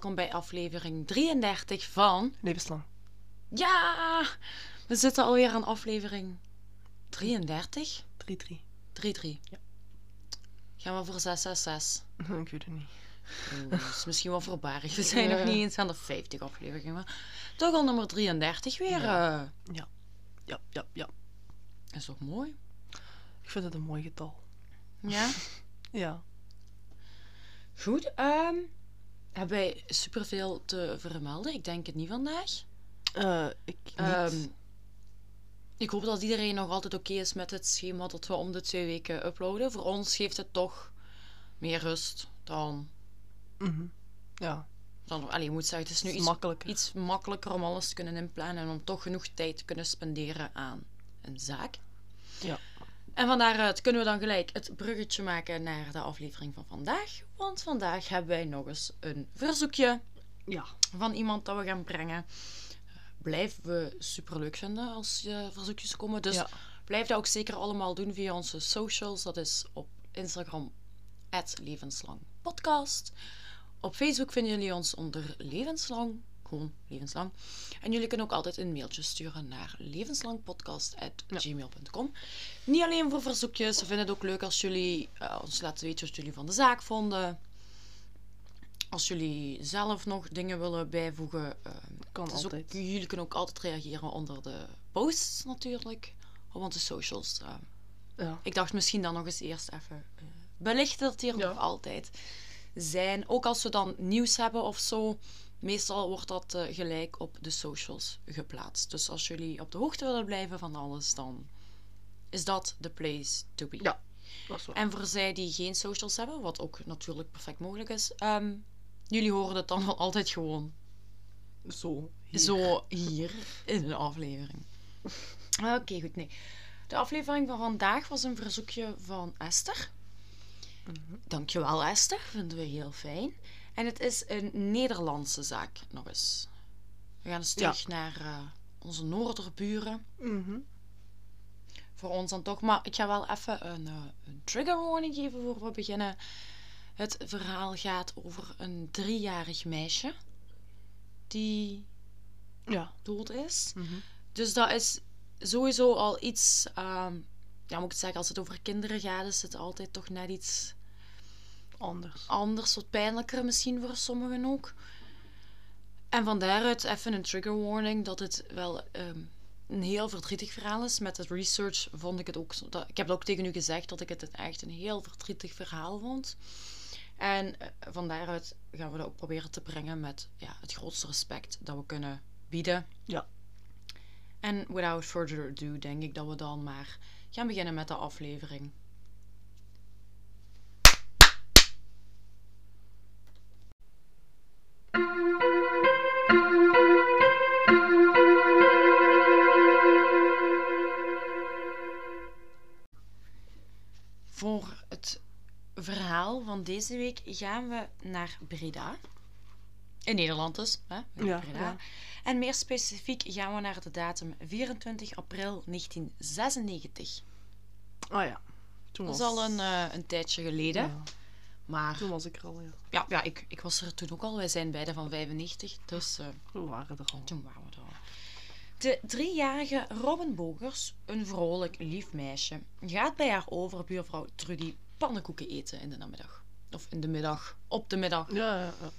Welkom bij aflevering 33 van... Levenslang. Ja! We zitten alweer aan aflevering 33? 3-3. 3-3. Ja. Gaan we voor 666? Ik weet het niet. Dat is misschien wel voorbarig. We zijn nog Ja. niet eens aan de 50 afleveringen. Maar toch al nummer 33 weer. Ja. eh. Ja. Ja, ja, ja. is toch mooi? Ik vind het een mooi getal. Ja. Ja. Goed. ehm hebben wij superveel te vermelden? Ik denk het niet vandaag. Eh, ik niet. Ehm, ik hoop dat iedereen nog altijd oké is met het schema dat we om de twee weken uploaden. Voor ons geeft het toch meer rust dan. Mhm. Ja. dan allee, je moet zeggen, het is nu iets, makkelijker. iets makkelijker om alles te kunnen inplannen en om toch genoeg tijd te kunnen spenderen aan een zaak. Ja. En van daaruit kunnen we dan gelijk het bruggetje maken naar de aflevering van vandaag. Want vandaag hebben wij nog eens een verzoekje Ja. van iemand dat we gaan brengen. Blijven we super leuk vinden als je verzoekjes komen. Dus Ja. blijf dat ook zeker allemaal doen via onze socials. Dat is op Instagram, levenslangpodcast. Op Facebook vinden jullie ons onder levenslang. Gewoon levenslang. En jullie kunnen ook altijd een mailtje sturen naar levenslangpodcast.gmail.com. Niet alleen voor verzoekjes. We vinden het ook leuk als jullie eh, ons laten weten wat jullie van de zaak vonden. Als jullie zelf nog dingen willen bijvoegen. eh, Kan is ook- altijd. jullie kunnen ook altijd reageren onder de posts natuurlijk. Op onze socials. eh. Ja. ik dacht misschien dan nog eens eerst even belichten dat die er Ja. nog altijd zijn. Ook als we dan nieuws hebben of zo. Meestal wordt dat eh, gelijk op de socials geplaatst. Dus als jullie op de hoogte willen blijven van alles, dan is dat de place to be. Ja. Dat is waar. En voor zij die geen socials hebben, wat ook natuurlijk perfect mogelijk is, ehm, jullie horen het dan wel altijd gewoon Zo. hier. zo hier in de aflevering. Oké, goed. Nee. De aflevering van vandaag was een verzoekje van Esther. Mhm. Dankjewel, Esther. Vinden we heel fijn. En het is een Nederlandse zaak, nog eens. We gaan eens Ja. terug naar eh, onze noorderburen. Mhm. Voor ons dan toch. Maar ik ga wel even een, eh, een trigger warning geven voor we beginnen. Het verhaal gaat over een driejarig meisje die Ja. dood is. Mhm. Dus dat is sowieso al iets. ehm, ja, moet ik het zeggen, als het over kinderen gaat, is het altijd toch net iets Anders. anders, wat pijnlijker misschien voor sommigen ook. En van daaruit even een trigger warning dat het wel ehm, een heel verdrietig verhaal is. Met het research vond ik het ook. Dat, ik heb het ook tegen u gezegd dat ik het echt een heel verdrietig verhaal vond. En eh, van daaruit gaan we dat ook proberen te brengen met ja, het grootste respect dat we kunnen bieden. Ja. En without further ado denk ik dat we dan maar gaan beginnen met de aflevering. Voor het verhaal van deze week gaan we naar Breda. In Nederland dus. Hè? Ja. En meer specifiek gaan we naar de datum 24 april 1996. Ah ja. Toen Dat was... is al een, eh, een tijdje geleden. Ja. Maar Toen was ik er al, ja. ja, ja ik, ik was er toen ook al. Wij zijn beide van 95. Dus eh, We waren er al. toen waren we er al. De driejarige Robin Bogers, een vrolijk, lief meisje, gaat bij haar overbuurvrouw Trudy pannenkoeken eten in de namiddag. Of in de middag, op de middag. Ja, ja, ja.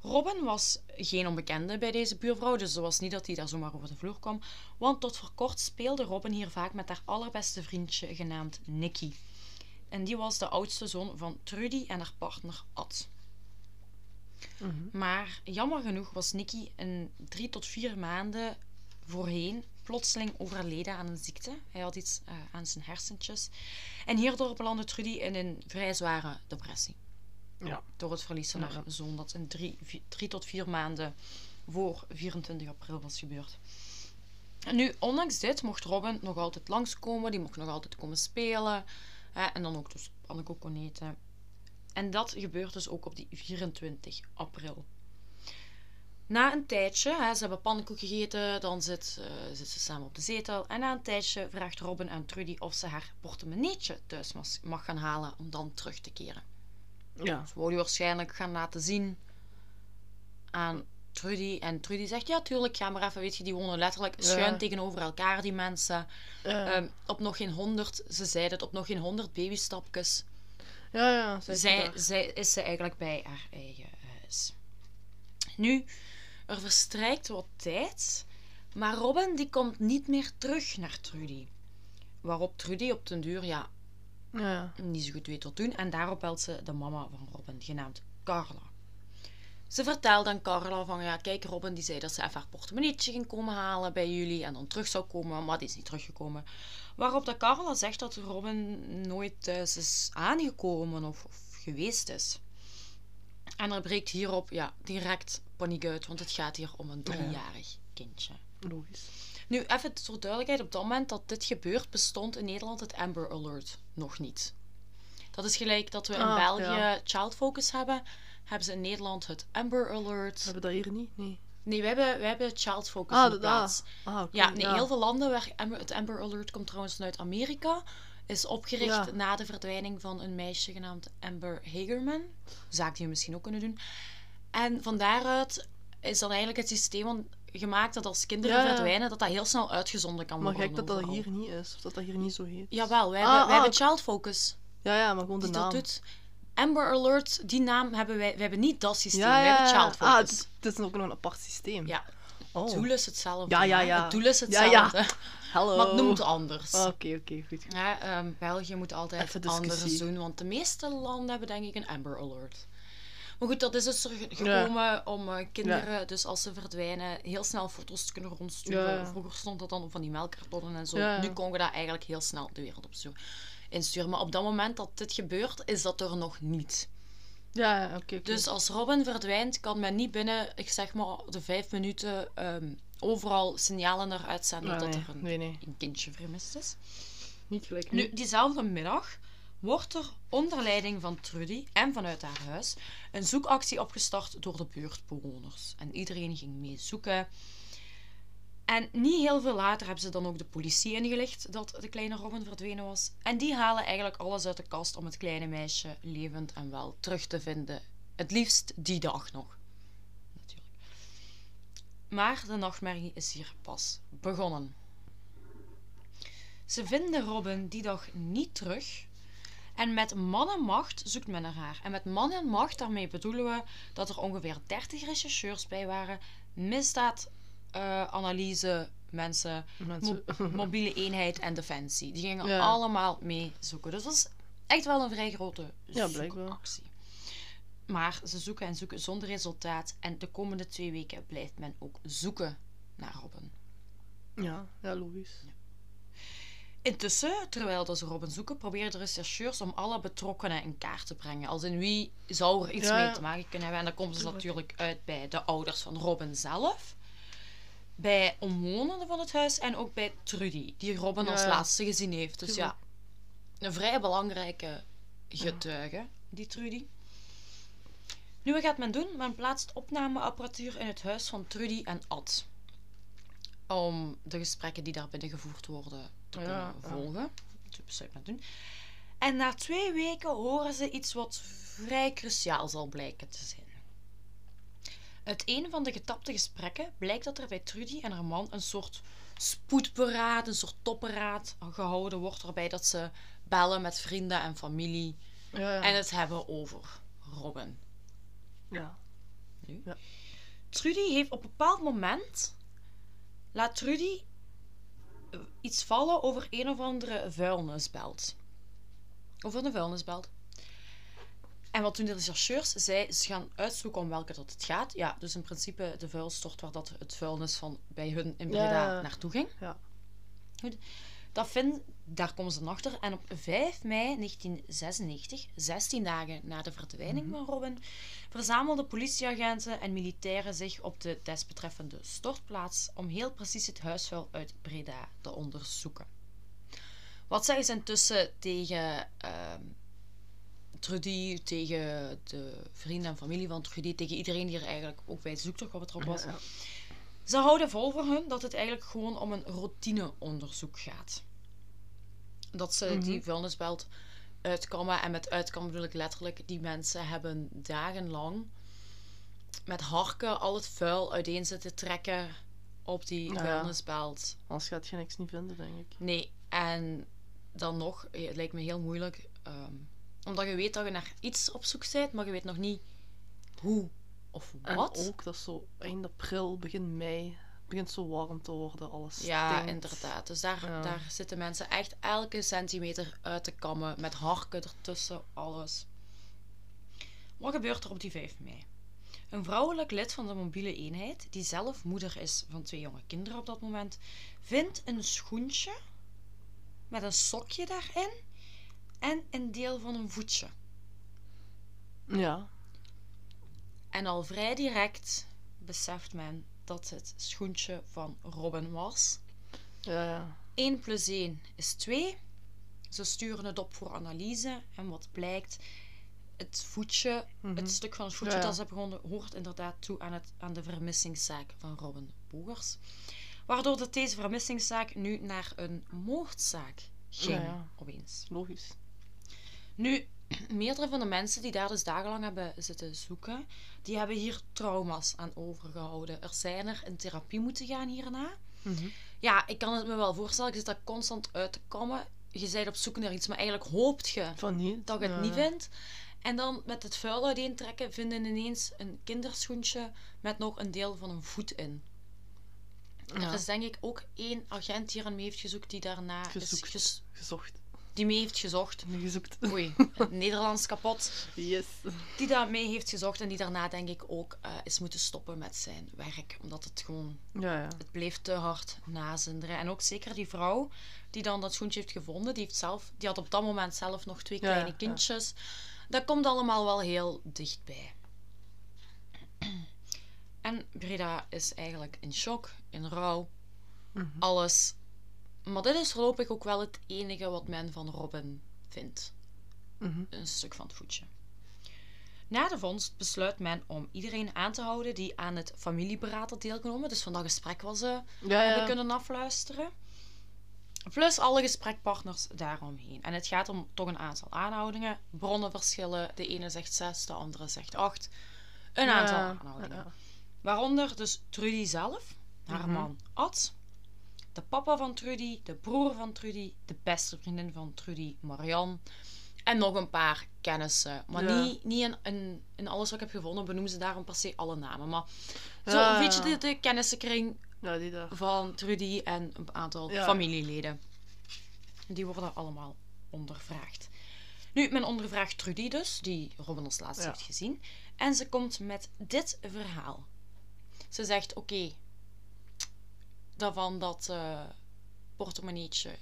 Robin was geen onbekende bij deze buurvrouw, dus het was niet dat hij daar zomaar over de vloer kwam. Want tot voor kort speelde Robin hier vaak met haar allerbeste vriendje genaamd Nicky. En die was de oudste zoon van Trudy en haar partner Ad. Mhm. Maar jammer genoeg was Nicky een drie tot vier maanden voorheen plotseling overleden aan een ziekte. Hij had iets eh, aan zijn hersentjes. En hierdoor belandde Trudy in een vrij zware depressie. Ja. Door het verlies van haar zoon, dat in drie, vi- drie tot vier maanden voor 24 april was gebeurd. En nu, ondanks dit, mocht Robin nog altijd langskomen. Die mocht nog altijd komen spelen. Hè, en dan ook dus pannenkoeken eten. En dat gebeurt dus ook op die 24 april. Na een tijdje, hè, ze hebben pannenkoek gegeten, dan zit, eh, zitten ze samen op de zetel. En na een tijdje vraagt Robin aan Trudy of ze haar portemonneetje thuis mag gaan halen om dan terug te keren. Ja. Ze wou die waarschijnlijk gaan laten zien aan Trudy. En Trudy zegt, ja, tuurlijk, ga maar even. Weet je, die wonen letterlijk schuin Ja. tegenover elkaar, die mensen. Ja, Ehm, op nog geen honderd, ze zei het, op nog geen honderd babystapjes. ja, ja. Zij, Zij, is ze eigenlijk bij haar eigen huis. Nu, er verstrijkt wat tijd, maar Robin die komt niet meer terug naar Trudy. Waarop Trudy op den duur ja, Ja. niet zo goed weet wat doen en daarop belt ze de mama van Robin, genaamd Carla. Ze vertelt aan Carla van ja, kijk, Robin die zei dat ze even haar portemonneetje ging komen halen bij jullie en dan terug zou komen, maar die is niet teruggekomen. Waarop dat Carla zegt dat Robin nooit thuis is aangekomen of, of geweest is. En er breekt hierop ja, direct paniek uit, want het gaat hier om een driejarig kindje. Logisch. Nu, even voor duidelijkheid, op dat moment dat dit gebeurt, bestond in Nederland het Amber Alert nog niet. Dat is gelijk dat we in Ah, België ja. Child Focus hebben, hebben ze in Nederland het Amber Alert. We hebben dat hier niet? Nee. Nee, we hebben, we hebben Child Focus Ah, in de ah. plaats. Ah, oké. Ja, nee, heel veel landen waar Amber, het Amber Alert komt trouwens vanuit Amerika. Is opgericht Ja. na de verdwijning van een meisje genaamd Amber Hagerman. Zaak die we misschien ook kunnen doen. En van daaruit is dan eigenlijk het systeem gemaakt dat als kinderen Ja, verdwijnen, dat dat heel snel uitgezonden kan Maar worden. gek dat dat overal. hier niet is. Of dat dat hier niet zo heet. Jawel, wij Ah, hebben, wij ah, hebben oké. Child Focus Ja, ja, maar gewoon de naam. dat doet. Amber Alert, die naam hebben wij. We hebben niet dat systeem, Ja, we ja, hebben. Child Ah, Focus. het, het is ook nog een apart systeem. Ja, Oh. het doel is hetzelfde. Ja, ja, ja. Het doel is hetzelfde. ja. Hallo. Maar het noemt anders. Ah, Oké, oké, goed. Ja, ehm, België moet altijd discussie. anders doen, want de meeste landen hebben denk ik een Amber Alert. Maar goed, dat is dus er ge- gekomen om eh, kinderen, dus als ze verdwijnen, heel snel foto's te kunnen rondsturen. Ja. Vroeger stond dat dan op van die melkkartonnen en zo. Nu kon je dat eigenlijk heel snel de wereld op sturen, insturen. Maar op dat moment dat dit gebeurt, is dat er nog niet. Ja, oké. Dus als Robin verdwijnt, kan men niet binnen, ik zeg maar, de vijf minuten ehm, overal signalen eruit zenden Ah, dat nee, er een, nee, nee. een kindje vermist is. Niet gelijk Nu, diezelfde middag wordt er onder leiding van Trudy en vanuit haar huis een zoekactie opgestart door de buurtbewoners. En iedereen ging mee zoeken. En niet heel veel later hebben ze dan ook de politie ingelicht dat de kleine Robin verdwenen was. En die halen eigenlijk alles uit de kast om het kleine meisje levend en wel terug te vinden. Het liefst die dag nog. Natuurlijk. Maar de nachtmerrie is hier pas begonnen. Ze vinden Robin die dag niet terug. En met man en macht zoekt men naar haar. En met man en macht, daarmee bedoelen we dat er ongeveer 30 rechercheurs bij waren. Misdaadanalyse mensen, Mensen. mo- mobiele eenheid en defensie. Die gingen Ja. allemaal mee zoeken. Dus dat was echt wel een vrij grote Ja, zoekactie. Maar ze zoeken en zoeken zonder resultaat. En de komende twee weken blijft men ook zoeken naar Robin. Ja, ja, logisch. Intussen, terwijl dat ze Robin zoeken, proberen de rechercheurs om alle betrokkenen in kaart te brengen. Als in wie zou er iets Ja, mee te maken kunnen hebben. En dan komen ze Tuurlijk. natuurlijk uit bij de ouders van Robin zelf. Bij omwonenden van het huis en ook bij Trudy, die Robin als laatste gezien heeft. Dus ja, een vrij belangrijke getuige, die Trudy. Nu, wat gaat men doen? Men plaatst opnameapparatuur in het huis van Trudy en Ad. Om de gesprekken die daar binnen gevoerd worden te kunnen ja. volgen. Dat besluit men doen. En na twee weken horen ze iets wat vrij cruciaal zal blijken te zijn. Uit een van de getapte gesprekken blijkt dat er bij Trudy en haar man een soort spoedberaad, een soort topberaad gehouden wordt, waarbij dat ze bellen met vrienden en familie Ja, ja. en het hebben over Robin. ja. Trudy heeft op een bepaald moment. Laat Trudy eh, iets vallen over een of andere vuilnisbelt. Over een vuilnisbelt. En wat doen de rechercheurs? Zij ze gaan uitzoeken om welke dat het gaat. Ja, dus in principe de vuilstort waar dat het vuilnis van bij hun in Breda Ja, naartoe ging. Ja. Goed. Dat vind, daar komen ze dan achter. En op 5 mei 1996, 16 dagen na de verdwijning van Robin, verzamelden politieagenten en militairen zich op de desbetreffende stortplaats om heel precies het huisvuil uit Breda te onderzoeken. Wat zeggen ze intussen tegen ehm, Trudy, tegen de vrienden en familie van Trudy, tegen iedereen die er eigenlijk ook bij de zoektocht wat betrokken was? Ja, ja. Ze houden vol voor hun dat het eigenlijk gewoon om een routineonderzoek gaat. Dat ze die Mhm. vuilnisbelt uitkammen. En met uitkammen bedoel ik letterlijk, die mensen hebben dagenlang met harken al het vuil uiteen zitten trekken op die Ja. vuilnisbelt. Anders gaat je niks niet vinden, denk ik. Nee, en dan nog, het lijkt me heel moeilijk, ehm, omdat je weet dat je naar iets op zoek bent, maar je weet nog niet hoe of En wat. ook, dat is zo eind april, begin mei. Het begint zo warm te worden, alles Ja, stinkt. inderdaad. Dus daar, Ja. daar zitten mensen echt elke centimeter uit te kammen. Met harken ertussen, alles. Wat gebeurt er op die 5 mei? Een vrouwelijk lid van de mobiele eenheid, die zelf moeder is van twee jonge kinderen op dat moment, vindt een schoentje met een sokje daarin en een deel van een voetje. Ja, En al vrij direct beseft men dat het schoentje van Robin was. ja, ja. 1 plus 1 is 2. Ze sturen het op voor analyse. En wat blijkt, het voetje, Mhm. het stuk van het voetje Ja, dat ze hebben gevonden, hoort inderdaad toe aan, het, aan de vermissingszaak van Robin Bogers. Waardoor dat deze vermissingszaak nu naar een moordzaak ging, Ja, ja. opeens. logisch. Nu, meerdere van de mensen die daar dus dagenlang hebben zitten zoeken, die hebben hier trauma's aan overgehouden. Er zijn er in therapie moeten gaan hierna. Mhm. Ja, ik kan het me wel voorstellen. Je zit daar constant uit te komen. Je bent op zoek naar iets, maar eigenlijk hoopt je Van niet. dat je het ja. niet vindt. En dan met het vuil uiteen trekken, vinden ineens een kinderschoentje met nog een deel van een voet in. Er is denk ik ook één agent die er mee heeft gezocht die daarna is Gezoekt. ges- gezocht. Die mee heeft gezocht. Gezoekt. Oei, het Nederlands kapot. Yes. Die daar mee heeft gezocht en die daarna denk ik ook eh, is moeten stoppen met zijn werk. Omdat het gewoon Ja, ja. het bleef te hard nazinderen. En ook zeker die vrouw die dan dat schoentje heeft gevonden, die, heeft zelf, die had op dat moment zelf nog twee kleine ja. kindjes. Dat komt allemaal wel heel dichtbij. En Breda is eigenlijk in shock, in rouw, Mhm. alles. Maar dit is voorlopig ook wel het enige wat men van Robin vindt. Mhm. Een stuk van het voetje. Na de vondst besluit men om iedereen aan te houden die aan het familieberaad had deelgenomen. Dus van dat gesprek was ze Ja, kunnen afluisteren. Plus alle gesprekpartners daaromheen. En het gaat om toch een aantal aanhoudingen. Bronnen verschillen. De ene zegt zes, de andere zegt acht. Een aantal ja, aanhoudingen. Waaronder dus Trudy zelf, haar Mhm. man Ad, de papa van Trudy, de broer van Trudy, de beste vriendin van Trudy, Marianne. En nog een paar kennissen. Maar Ja. niet, niet in, in, in alles wat ik heb gevonden benoemen ze daarom per se alle namen. Maar zo Ja, een beetje ja. de, de kennissenkring Ja, die van Trudy en een aantal familieleden. Die worden allemaal ondervraagd. Nu, men ondervraagt Trudy dus, die Robin als laatste heeft gezien. En ze komt met dit verhaal. Ze zegt, oké, daarvan dat eh portemonneetje,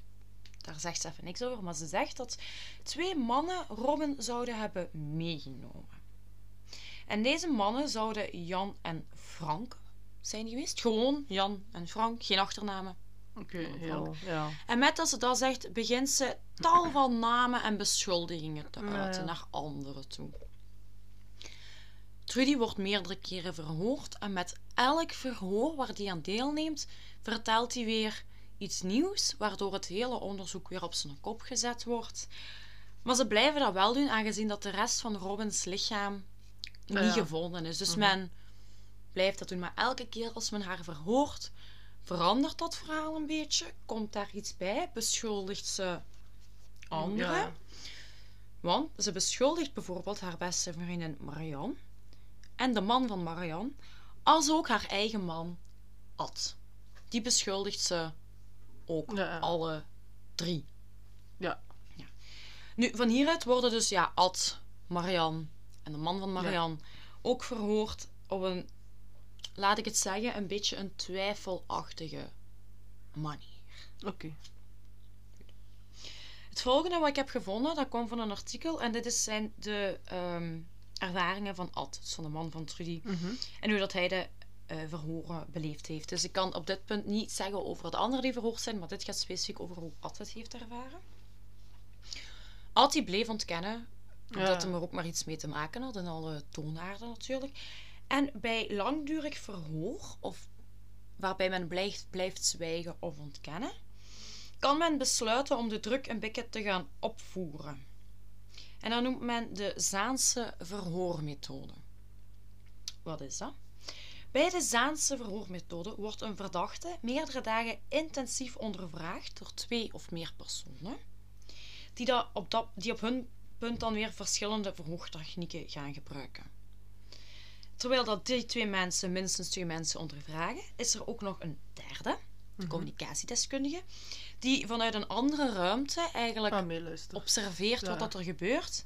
daar zegt ze even niks over. Maar ze zegt dat twee mannen Robin zouden hebben meegenomen. En deze mannen zouden Jan en Frank zijn geweest. Gewoon Jan en Frank, geen achternamen. Oké, heel. Ja. En met dat ze dat zegt, begint ze tal van namen en beschuldigingen te uiten ja. naar anderen toe. Trudy wordt meerdere keren verhoord en met elk verhoor waar hij aan deelneemt, vertelt hij weer iets nieuws, waardoor het hele onderzoek weer op zijn kop gezet wordt. Maar ze blijven dat wel doen, aangezien dat de rest van Robins lichaam niet Ja, gevonden is. Dus Mhm. men blijft dat doen. Maar elke keer als men haar verhoort, verandert dat verhaal een beetje. Komt daar iets bij? Beschuldigt ze anderen? Ja. Want ze beschuldigt bijvoorbeeld haar beste vriendin Marianne en de man van Marianne, als ook haar eigen man Ad. Die beschuldigt ze ook Ja, alle drie. Ja. Ja. Nu, van hieruit worden dus ja, Ad, Marianne en de man van Marianne ook verhoord op een, laat ik het zeggen, een beetje een twijfelachtige manier. Oké. Het volgende wat ik heb gevonden, dat kwam van een artikel. En dit is zijn de ehm, ervaringen van Ad, dus van de man van Trudy. Mhm. En hoe dat hij de eh, verhoren beleefd heeft. Dus ik kan op dit punt niet zeggen over de anderen die verhoord zijn, maar dit gaat specifiek over hoe Ad het heeft ervaren. Ad die bleef ontkennen Ja. dat hij er ook maar iets mee te maken had, en alle toonaarden natuurlijk. En bij langdurig verhoor, of waarbij men blijft, blijft zwijgen of ontkennen, kan men besluiten om de druk een beetje te gaan opvoeren. En dat noemt men de Zaanse verhoormethode. Wat is dat? Bij de Zaanse verhoormethode wordt een verdachte meerdere dagen intensief ondervraagd door twee of meer personen, die, op, dat, die op hun punt dan weer verschillende verhoortechnieken gaan gebruiken. Terwijl dat die twee mensen minstens twee mensen ondervragen, is er ook nog een derde, de communicatiedeskundige, die vanuit een andere ruimte eigenlijk Ah, observeert Ja. wat dat er gebeurt.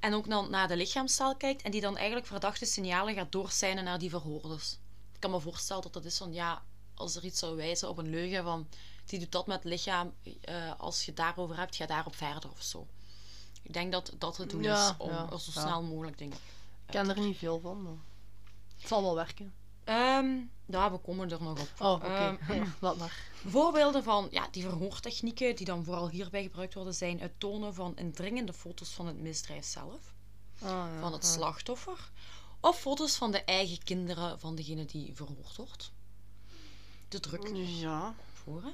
En ook dan naar de lichaamstaal kijkt. En die dan eigenlijk verdachte signalen gaat doorsijnen naar die verhoorders. Ik kan me voorstellen dat dat is van, ja, als er iets zou wijzen op een leugen van, die doet dat met het lichaam, eh, als je het daarover hebt, ga daarop verder of zo. Ik denk dat dat het doel Ja, is om ja, er zo snel mogelijk dingen. Ik ken er niet veel van, maar het zal wel werken. Ehm ja, we komen er nog op. Oh, oké. Ehm, Laat maar. Voorbeelden van ja, die verhoortechnieken die dan vooral hierbij gebruikt worden, zijn het tonen van indringende foto's van het misdrijf zelf. Ah, ja, van het ja. slachtoffer. Of foto's van de eigen kinderen van degene die verhoord wordt. De druk Ja. voor. hè.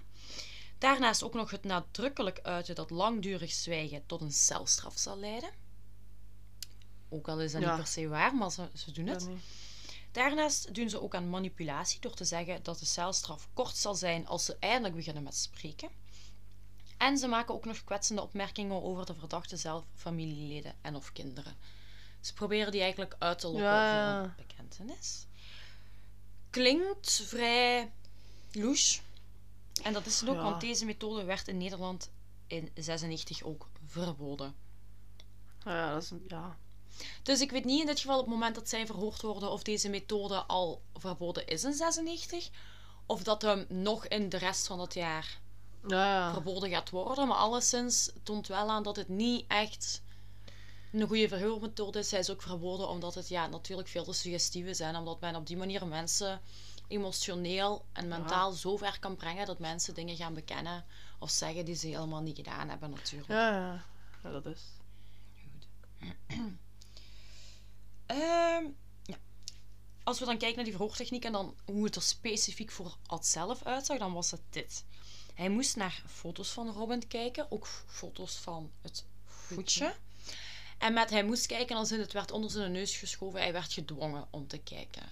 Daarnaast ook nog het nadrukkelijk uiten dat langdurig zwijgen tot een celstraf zal leiden. Ook al is dat niet per se waar, maar ze, ze doen het. Nee. Daarnaast doen ze ook aan manipulatie door te zeggen dat de celstraf kort zal zijn als ze eindelijk beginnen met spreken. En ze maken ook nog kwetsende opmerkingen over de verdachte zelf, familieleden en of kinderen. Ze proberen die eigenlijk uit te lokken Ja, ja, voor een bekentenis. Klinkt vrij louche. En dat is het ook, Ja. want deze methode werd in Nederland in 96 ook verboden. Ja, dat is een, ja. Dus ik weet niet in dit geval op het moment dat zij verhoord worden of deze methode al verboden is in 96. Of dat hem nog in de rest van het jaar Ja, ja. verboden gaat worden. Maar alleszins toont wel aan dat het niet echt een goede verhoormethode is. Hij is ook verboden omdat het ja, natuurlijk veel te suggestief is. En omdat men op die manier mensen emotioneel en mentaal zo ver kan brengen dat mensen dingen gaan bekennen of zeggen die ze helemaal niet gedaan hebben natuurlijk. Ja, ja. ja, dat is. Ehm, ja. Als we dan kijken naar die verhoortechniek en dan hoe het er specifiek voor Ad zelf uitzag, dan was het dit. Hij moest naar foto's van Robin kijken, ook foto's van het voetje. En met hij moest kijken, als in het werd onder zijn neus geschoven, hij werd gedwongen om te kijken.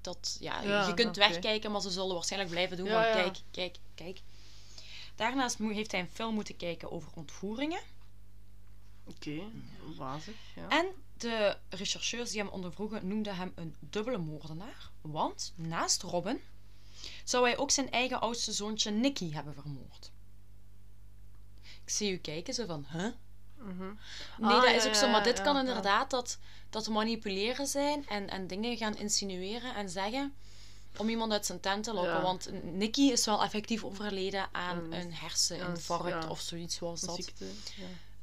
Dat, ja, Ja, je kunt wegkijken, maar ze zullen waarschijnlijk blijven doen Ja, van ja. kijk, kijk, kijk. Daarnaast heeft hij een film moeten kijken over ontvoeringen. Oké, wazig. Ja. En de rechercheurs die hem ondervroegen noemden hem een dubbele moordenaar. Want naast Robin zou hij ook zijn eigen oudste zoontje Nicky hebben vermoord. Ik zie u kijken, zo van, huh? Mhm. Nee, Ah, dat ja, is ook zo. Maar dit ja, kan ja. inderdaad dat, dat manipuleren zijn en, en dingen gaan insinueren en zeggen om iemand uit zijn tent te lokken. Want Nicky is wel effectief overleden aan Een- herseninfarct of zoiets was Een dat. ziekte.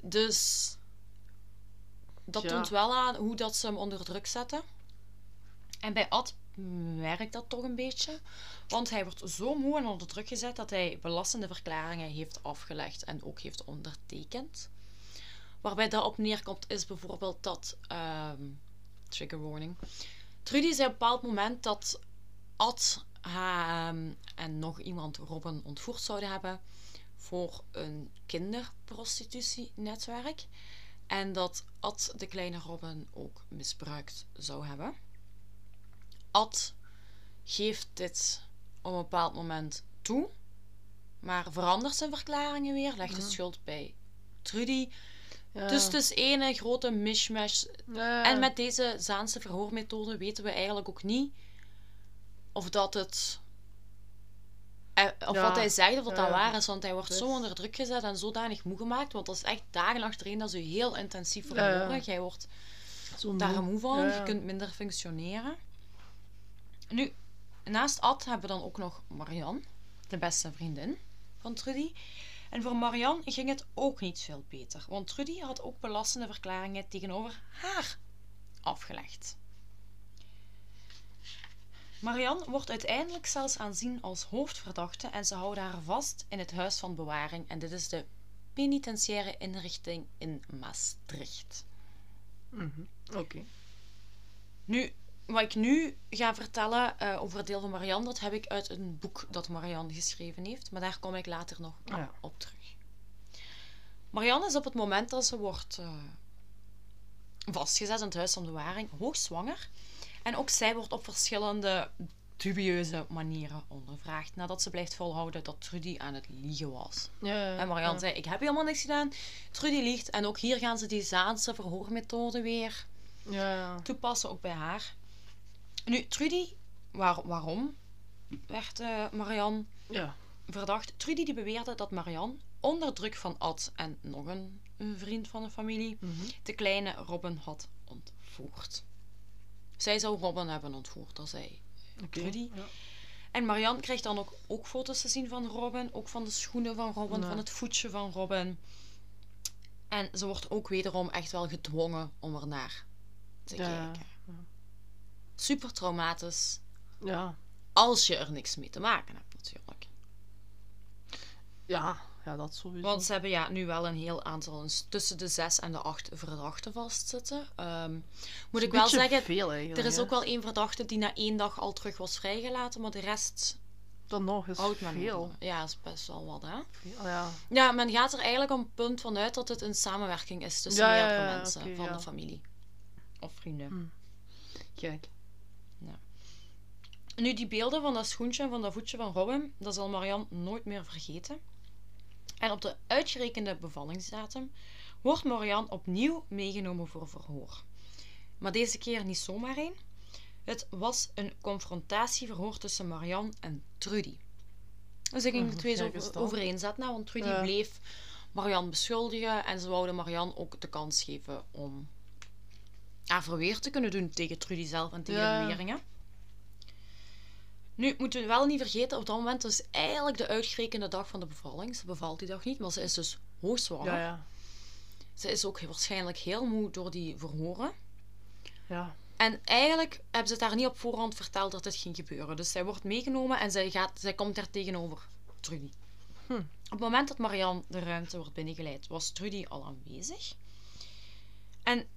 Dus dat Ja. toont wel aan hoe dat ze hem onder druk zetten. En bij Ad merkt dat toch een beetje. Want hij wordt zo moe en onder druk gezet dat hij belastende verklaringen heeft afgelegd en ook heeft ondertekend. Waarbij dat op neerkomt is bijvoorbeeld dat... ehm, trigger warning. Trudy zei op een bepaald moment dat Ad hem en nog iemand Robin ontvoerd zouden hebben voor een kinderprostitutienetwerk. En dat Ad de kleine Robin ook misbruikt zou hebben. Ad geeft dit op een bepaald moment toe, maar verandert zijn verklaringen weer, legt de schuld bij Trudy. Ja. Dus het is ene grote mishmash. Ja. En met deze Zaanse verhoormethode weten we eigenlijk ook niet of dat het. Eh, Of Ja, wat hij zegt, of dat ja, dat waar is. Want hij wordt Dus- zo onder druk gezet en zodanig moe gemaakt. Want dat is echt dagen achtereen dat ze heel intensief Ja, ja. Jij wordt Zo daar moe van. Je kunt minder functioneren. Nu, naast Ad hebben we dan ook nog Marianne, de beste vriendin van Trudy. En voor Marianne ging het ook niet veel beter, want Trudy had ook belastende verklaringen tegenover haar afgelegd. Marianne wordt uiteindelijk zelfs aanzien als hoofdverdachte en ze houden haar vast in het huis van bewaring en dit is de penitentiaire inrichting in Maastricht. Mhm. Oké. Nu, wat ik nu ga vertellen eh, over het deel van Marianne, dat heb ik uit een boek dat Marianne geschreven heeft. Maar daar kom ik later nog Ah, ja. op terug. Marianne is op het moment dat ze wordt eh, vastgezet in het huis van bewaring, hoogzwanger. En ook zij wordt op verschillende dubieuze manieren ondervraagd. Nadat ze blijft volhouden dat Trudy aan het liegen was. Ja, En Marianne zei, ik heb helemaal niks gedaan. Trudy liegt. En ook hier gaan ze die Zaanse verhoormethode weer toepassen, ook bij haar. Nu, Trudy, waar, waarom werd eh, Marianne Ja. verdacht? Trudy die beweerde dat Marianne onder druk van Ad en nog een, een vriend van de familie Mhm. de kleine Robin had ontvoerd. Zij zou Robin hebben ontvoerd, dat zei Oké. Trudy. Ja. En Marianne krijgt dan ook, ook foto's te zien van Robin. Ook van de schoenen van Robin, van het voetje van Robin. En ze wordt ook wederom echt wel gedwongen om ernaar te Ja, kijken. Super traumatisch. Ja. Als je er niks mee te maken hebt, natuurlijk. Ja. Ja, dat sowieso. Want ze hebben ja, nu wel een heel aantal, tussen de zes en de acht verdachten vastzitten. Ehm, moet ik wel zeggen, veel er is ook wel één verdachte die na één dag al terug was vrijgelaten. Maar de rest Dan nog veel. nog. Ja, is best wel wat, hè? veel. Ja. Ja, men gaat er eigenlijk op een punt van uit dat het een samenwerking is tussen Ja, ja, meerdere ja, mensen van ja. de familie. Of vrienden. Hm. Kijk. Nu, die beelden van dat schoentje en van dat voetje van Robin, dat zal Marianne nooit meer vergeten. En op de uitgerekende bevallingsdatum wordt Marianne opnieuw meegenomen voor verhoor. Maar deze keer niet zomaar één. Het was een confrontatieverhoor tussen Marianne en Trudy. Dus ik ging de twee zo kijk eens over- dan. overeenzetten, want Trudy Ja. bleef Marianne beschuldigen en ze wouden Marianne ook de kans geven om haar verweer te kunnen doen tegen Trudy zelf en tegen Ja. de beweringen. Nu, moeten we wel niet vergeten, op dat moment is eigenlijk de uitgerekende dag van de bevalling. Ze bevalt die dag niet, maar ze is dus hoogzwanger. Ja, ja. Ze is ook waarschijnlijk heel moe door die verhoren. Ja. En eigenlijk hebben ze het haar niet op voorhand verteld dat dit ging gebeuren. Dus zij wordt meegenomen en zij, gaat, zij komt daar tegenover Trudy. Hm. Op het moment dat Marianne de ruimte wordt binnengeleid, was Trudy al aanwezig. En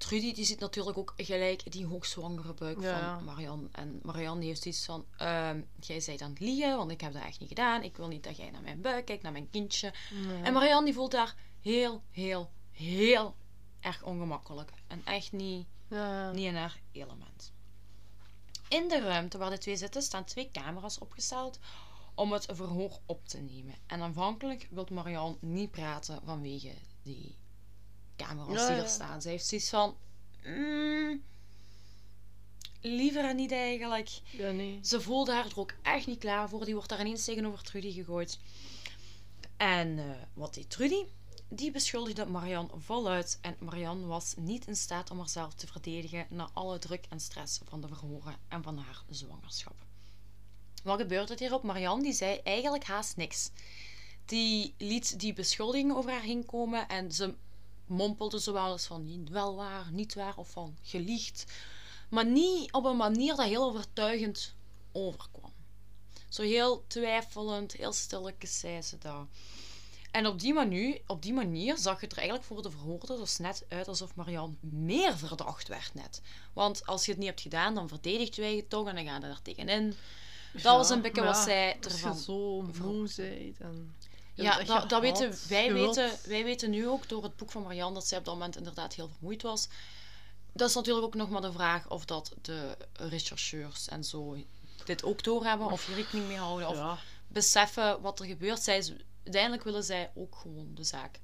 Trudy die ziet natuurlijk ook gelijk die hoogzwangere buik Ja, van Marianne. En Marianne heeft iets van, ehm, jij bent aan het liegen, want ik heb dat echt niet gedaan. Ik wil niet dat jij naar mijn buik kijkt, naar mijn kindje. En Marianne die voelt daar heel, heel, heel erg ongemakkelijk. En echt niet Ja. niet in haar element. In de ruimte waar de twee zitten staan twee camera's opgesteld om het verhoor op te nemen. En aanvankelijk wil Marianne niet praten vanwege die camera's die er staan. Ze heeft zoiets van... "Mm, liever niet eigenlijk. Ja, nee. Ze voelde haar er ook echt niet klaar voor. Die wordt daar ineens tegenover Trudy gegooid. En eh, wat deed Trudy? Die beschuldigde Marianne voluit. En Marianne was niet in staat om haarzelf te verdedigen na alle druk en stress van de verhoren en van haar zwangerschap. Wat gebeurde er hierop? Marianne die zei eigenlijk haast niks. Die liet die beschuldigingen over haar heen komen en ze mompelde zowel eens van wel waar, niet waar of van geliegd. Maar niet op een manier dat heel overtuigend overkwam. Zo heel twijfelend, heel stilletjes zei ze dat. En op die, manier, op die manier zag het er eigenlijk voor de verhoorders net uit alsof Marianne meer verdacht werd net. Want als je het niet hebt gedaan, dan verdedigt je je toch en dan gaan je er tegenin. Dat was een beetje wat zij Als ervan... je zo voor- moe bent en... Ja, bent dat, weten, wij, weten, wij weten nu ook door het boek van Marianne dat zij op dat moment inderdaad heel vermoeid was. Dat is natuurlijk ook nog maar de vraag of dat de rechercheurs en zo dit ook doorhebben of hier rekening mee houden of Ja, beseffen wat er gebeurt. Zij, uiteindelijk willen zij ook gewoon de zaak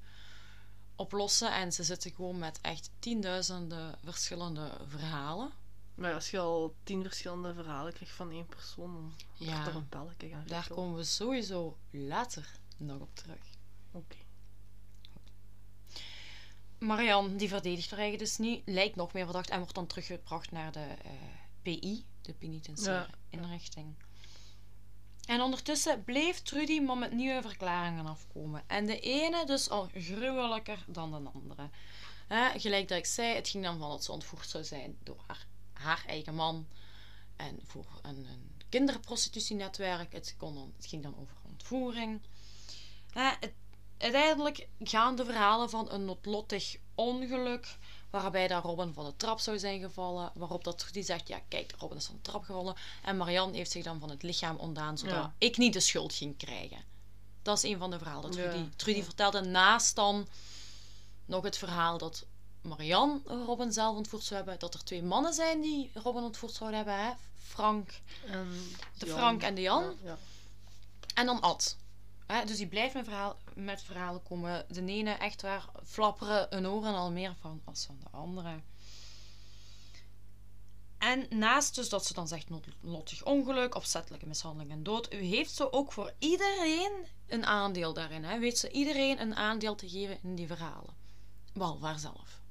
oplossen en ze zitten gewoon met echt tienduizenden verschillende verhalen. maar als je al tien verschillende verhalen krijgt van één persoon, dan Ja. er een belletje gaan Daar komen we sowieso later nog op terug. Oké. Marianne, die verdedigt haar eigen dus niet, lijkt nog meer verdacht en wordt dan teruggebracht naar de eh, PI, de penitentiaire Ja. inrichting. En ondertussen bleef Trudy maar met nieuwe verklaringen afkomen. En de ene dus al gruwelijker dan de andere. Gelijk dat ik zei, het ging dan van dat ze ontvoerd zou zijn door haar, haar eigen man. En voor een, een kinderprostitutienetwerk. Het, kon dan, het ging dan over ontvoering. Hè, het, uiteindelijk gaan de verhalen van een noodlottig ongeluk. Waarbij dat Robin van de trap zou zijn gevallen. Waarop dat Trudy zegt, ja kijk, Robin is van de trap gevallen. En Marianne heeft zich dan van het lichaam ontdaan. Zodat Ja. ik niet de schuld ging krijgen. Dat is een van de verhalen dat Ja, Trudy, Trudy ja. vertelde. Naast dan nog het verhaal dat Marianne Robin zelf ontvoerd zou hebben. Dat er twee mannen zijn die Robin ontvoerd zouden hebben. Hè? Frank, En de Jan. Frank en de Jan. Ja, ja. En dan Ad. Hè? Dus die blijft met, verhaal, met verhalen komen. De ene echt waar flapperen een oren al meer van als van de andere. En naast dus dat ze dan zegt noodlottig ongeluk, opzettelijke mishandeling en dood, heeft ze ook voor iedereen een aandeel daarin. Hè? Weet ze iedereen een aandeel te geven in die verhalen. Behalve haarzelf.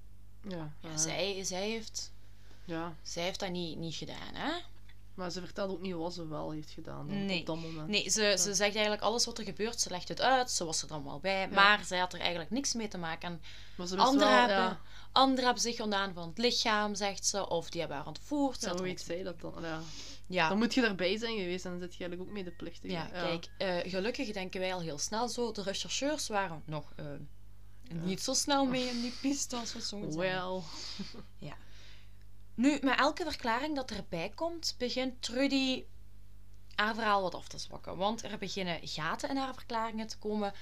Ja, Ja, ja. zij, zij, heeft, ja. zij heeft dat niet, niet gedaan. Hè? Maar ze vertelt ook niet wat ze wel heeft gedaan dan, Nee. op dat moment. Nee, ze, ze zegt eigenlijk alles wat er gebeurt. Ze legt het uit. Ze was er dan wel bij. Maar zij had er eigenlijk niks mee te maken. En Maar ze Anderen wel, hebben, ja, anderen hebben zich ontdaan van het lichaam, zegt ze. Of die hebben haar ontvoerd. Ja, hoe weet niks- zij dat dan? Ja. Ja, Dan moet je erbij zijn geweest en dan zit je eigenlijk ook medeplichtig. ja, kijk. eh, gelukkig denken wij al heel snel zo. De rechercheurs waren nog eh, niet zo snel mee in die piste als we zeggen. Wel. Nu, met elke verklaring dat erbij komt, begint Trudy haar verhaal wat af te zwakken. Want er beginnen gaten in haar verklaringen te komen.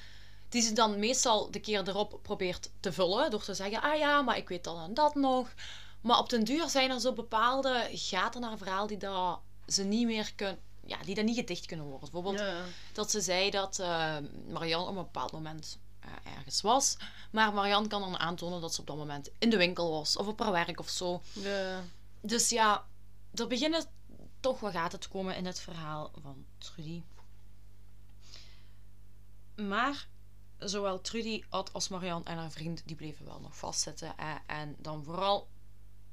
Die ze dan meestal de keer erop probeert te vullen. Door te zeggen, ah ja, maar ik weet dat en dat nog. Maar op den duur zijn er zo bepaalde gaten in haar verhaal die dat ze niet meer kunnen... Ja, die dan niet gedicht kunnen worden. Bijvoorbeeld Ja. dat ze zei dat eh Marianne op een bepaald moment ergens was. Maar Marianne kan dan aantonen dat ze op dat moment in de winkel was. Of op haar werk of zo. Ja. Dus ja, er beginnen toch wat gaten te komen in het verhaal van Trudy. Maar zowel Trudy Ad als Marianne en haar vriend die bleven wel nog vastzitten. hè. En dan vooral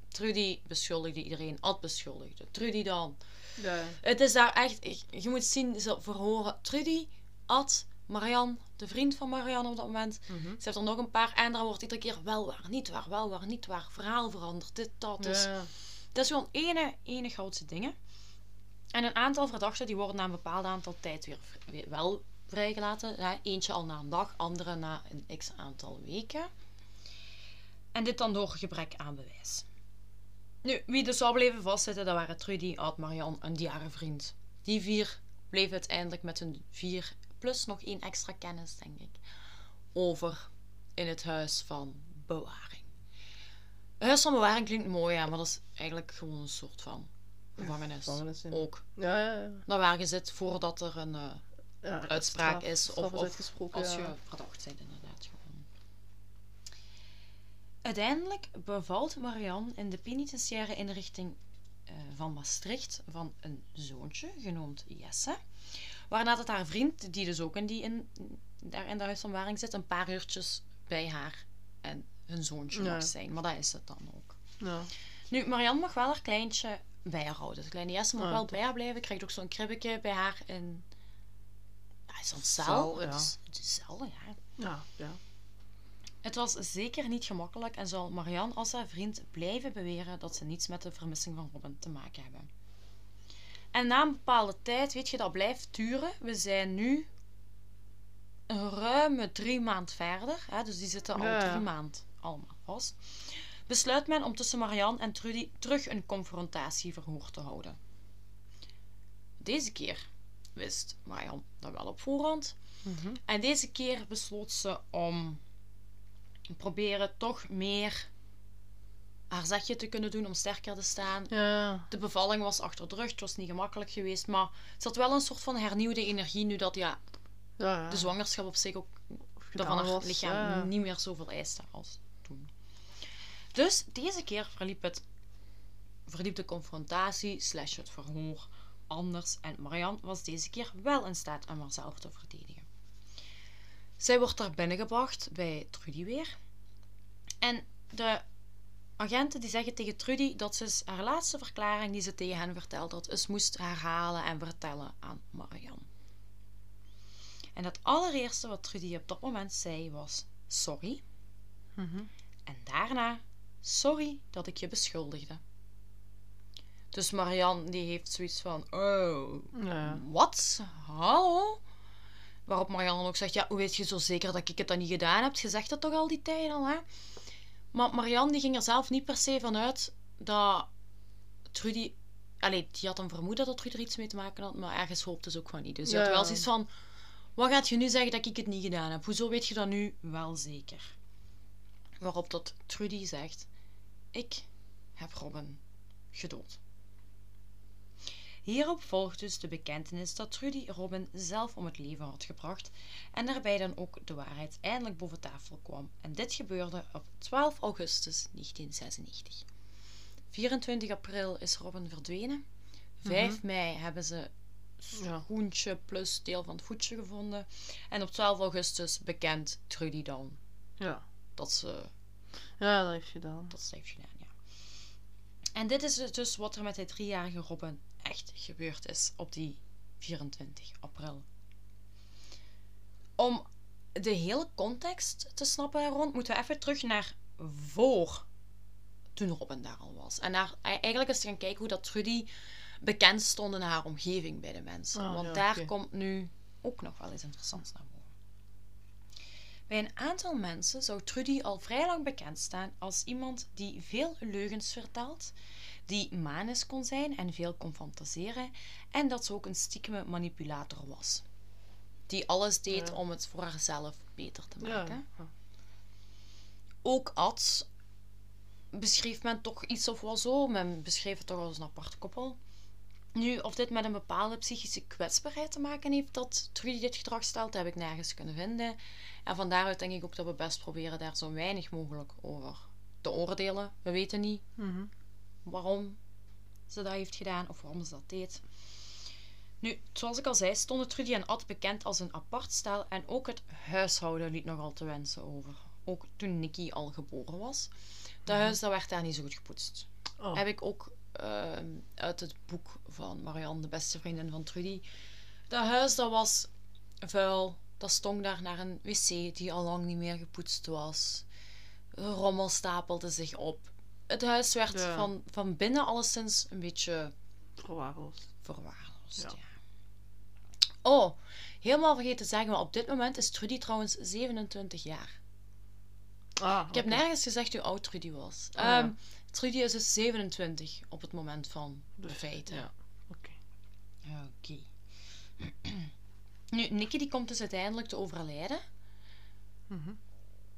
Trudy beschuldigde iedereen, Ad beschuldigde Trudy dan. Ja. Het is daar echt, je moet zien, ze verhoren Trudy, Ad, Marianne, de vriend van Marianne op dat moment. Mhm. Ze heeft er nog een paar en daar wordt iedere keer wel waar, niet waar, wel waar, niet waar, verhaal veranderd, dit, dat. Dus Ja. dat is gewoon ene, ene grootste dingen. En een aantal verdachten die worden na een bepaald aantal tijd weer, weer wel vrijgelaten. Eentje al na een dag, andere na een x aantal weken. En dit dan door gebrek aan bewijs. Nu, wie dus zou blijven vastzitten, dat waren Trudy, Ad, Marianne en die haar vriend. Die vier bleven uiteindelijk met hun vier, plus nog één extra kennis, denk ik, over in het huis van bewaring. Huis van bewaring klinkt mooi, ja, maar dat is eigenlijk gewoon een soort van gevangenis. Gevangenis, ja. Ook. Ja, ja, ja. Daar waar je zit voordat er een eh, ja. uitspraak straf- is. straf Of, is of als je verdacht bent, inderdaad. Gewoon. Uiteindelijk bevalt Marianne in de penitentiaire inrichting eh, van Maastricht van een zoontje genoemd Jesse. Waarna dat haar vriend, die dus ook in, die in, daar in de huis van bewaring zit, een paar uurtjes bij haar en hun zoontje Ja. mag zijn. Maar dat is het dan ook. Ja. Nu, Marianne mag wel haar kleintje bij haar houden. Het kleine Jesse mag Ah, wel bij haar blijven. Krijgt ook zo'n kribbetje bij haar in... Ja, is een cel. Het is, het is cel, ja. Ja, ja. Het was zeker niet gemakkelijk en zal Marianne als haar vriend blijven beweren dat ze niets met de vermissing van Robin te maken hebben. En na een bepaalde tijd, weet je, dat blijft duren. We zijn nu een ruime drie maand verder. Hè, dus die zitten al Ja, drie maand allemaal vast. Besluit men om tussen Marianne en Trudy terug een confrontatieverhoor te houden. Deze keer wist Marianne dat wel op voorhand. Mhm. En deze keer besloot ze om proberen toch meer haar zegje te kunnen doen om sterker te staan. Ja. De bevalling was achter de rug, het was niet gemakkelijk geweest, maar ze had wel een soort van hernieuwde energie nu dat ja, Ja, ja. de zwangerschap op zich ook van haar was, lichaam niet meer zoveel eiste als toen. Dus deze keer verliep het verliep de confrontatie slash het verhoor anders en Marianne was deze keer wel in staat om haarzelf te verdedigen. Zij wordt daar binnengebracht bij Trudy weer. En de agenten die zeggen tegen Trudy dat ze haar laatste verklaring die ze tegen hen verteld had, eens moest herhalen en vertellen aan Marianne. En het allereerste wat Trudy op dat moment zei was sorry. Mhm. En daarna sorry dat ik je beschuldigde. Dus Marianne die heeft zoiets van oh, Ja. wat? Hallo? Waarop Marianne dan ook zegt, ja, hoe weet je zo zeker dat ik het dan niet gedaan heb? Je zegt dat toch al die tijd al, hè? Maar Marianne die ging er zelf niet per se van uit dat Trudy... Allee, die had een vermoeden dat Trudy er iets mee te maken had, maar ergens hoopte ze ook van niet. Dus die had wel zoiets van, wat gaat je nu zeggen dat ik het niet gedaan heb? Hoezo weet je dat nu wel zeker? Waarop dat Trudy zegt: Ik heb Robin gedood. Hierop volgt dus de bekentenis dat Trudy Robin zelf om het leven had gebracht en daarbij dan ook de waarheid eindelijk boven tafel kwam. En dit gebeurde op 12 augustus 1996. 24 april is Robin verdwenen. 5 mei hebben ze schoentje plus deel van het voetje gevonden. En op 12 augustus bekend Trudy dan Ja. dat ze Ja, dat heeft gedaan. dat ze heeft gedaan, ja. En dit is dus wat er met die driejarige Robin echt gebeurd is op die 24 april. Om de hele context te snappen rond, moeten we even terug naar voor toen Robin daar al was. En naar, eigenlijk eens gaan kijken hoe dat Trudy bekend stond in haar omgeving bij de mensen. Ah, Want ja, daar komt nu ook nog wel iets interessants naar boven. Bij een aantal mensen zou Trudy al vrij lang bekend staan als iemand die veel leugens vertelt, die manisch kon zijn en veel kon fantaseren, en dat ze ook een stiekeme manipulator was. Die alles deed Ja. om het voor haarzelf beter te Ja. maken. Ook Ad beschreef men toch iets of wel zo. Men beschreef het toch als een apart koppel. Nu, of dit met een bepaalde psychische kwetsbaarheid te maken heeft dat Trudy dit gedrag stelt, heb ik nergens kunnen vinden. En van daaruit denk ik ook dat we best proberen daar zo weinig mogelijk over te oordelen. We weten niet Mhm. Waarom ze dat heeft gedaan of waarom ze dat deed. Nu, zoals ik al zei, stonden Trudy en Ad bekend als een apart stel en ook het huishouden liet nogal te wensen over. Ook toen Nicky al geboren was. Dat huis dat werd daar niet zo goed gepoetst. Oh. Heb ik ook ehm, uit het boek van Marianne, de beste vriendin van Trudy. Dat huis dat was vuil. Dat stonk daar naar een wc die al lang niet meer gepoetst was. De rommel stapelde zich op. Het huis werd van, van binnen alleszins een beetje Verwaarloosd. verwaarloosd. Ja. Ja. Oh, helemaal vergeten te zeggen, maar op dit moment is Trudy trouwens 27 jaar. Ah, Ik heb nergens gezegd hoe oud Trudy was. Ah, ja. Ehm, Trudy is dus 27 op het moment van de Dus, feiten. Ja. Oké. Oké. nu, Nicky die komt dus uiteindelijk te overlijden. Mhm.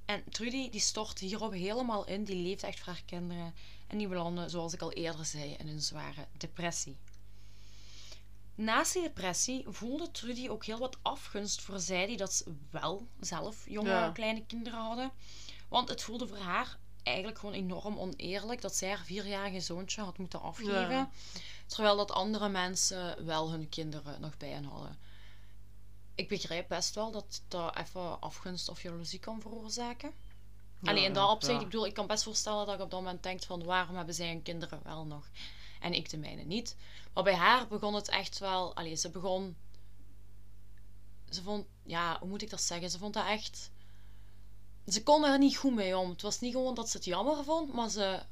En Trudy die stort hierop helemaal in. Die leeft echt voor haar kinderen. En die belanden, zoals ik al eerder zei, in een zware depressie. Naast die depressie voelde Trudy ook heel wat afgunst voor zij die dat wel zelf jonge Ja. kleine kinderen hadden. Want het voelde voor haar eigenlijk gewoon enorm oneerlijk dat zij haar vierjarige zoontje had moeten afgeven. Ja. Terwijl dat andere mensen wel hun kinderen nog bij hen hadden. Ik begrijp best wel dat dat even afgunst of jaloezie kan veroorzaken. Ja, Alleen in dat opzicht, ja. ik bedoel, ik kan best voorstellen dat ik op dat moment denk van waarom hebben zij hun kinderen wel nog en ik de mijne niet. Maar bij haar begon het echt wel, allee, ze begon, ze vond, ja, hoe moet ik dat zeggen, ze vond dat echt, ze kon er niet goed mee om. Het was niet gewoon dat ze het jammer vond, maar ze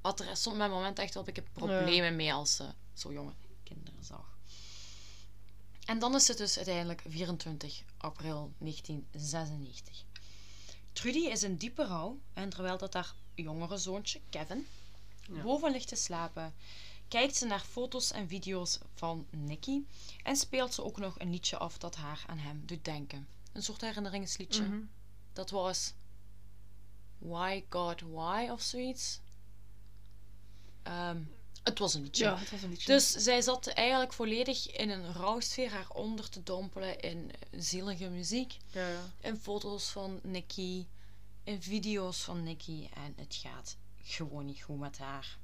had er soms met moment echt wel een beetje problemen mee als ze zo jonge kinderen zag. En dan is het dus uiteindelijk 24 april 1996. Trudy is in diepe rouw en terwijl dat haar jongere zoontje, Kevin, Ja. boven ligt te slapen, kijkt ze naar foto's en video's van Nicky en speelt ze ook nog een liedje af dat haar aan hem doet denken. Een soort herinneringsliedje. Mhm. Dat was Why God Why of zoiets. Ehm, het was een liedje. Ja, het was een liedje. Dus zij zat eigenlijk volledig in een rouwsfeer, haar onder te dompelen in zielige muziek, Ja, ja. in foto's van Nicky, in video's van Nicky en het gaat gewoon niet goed met haar.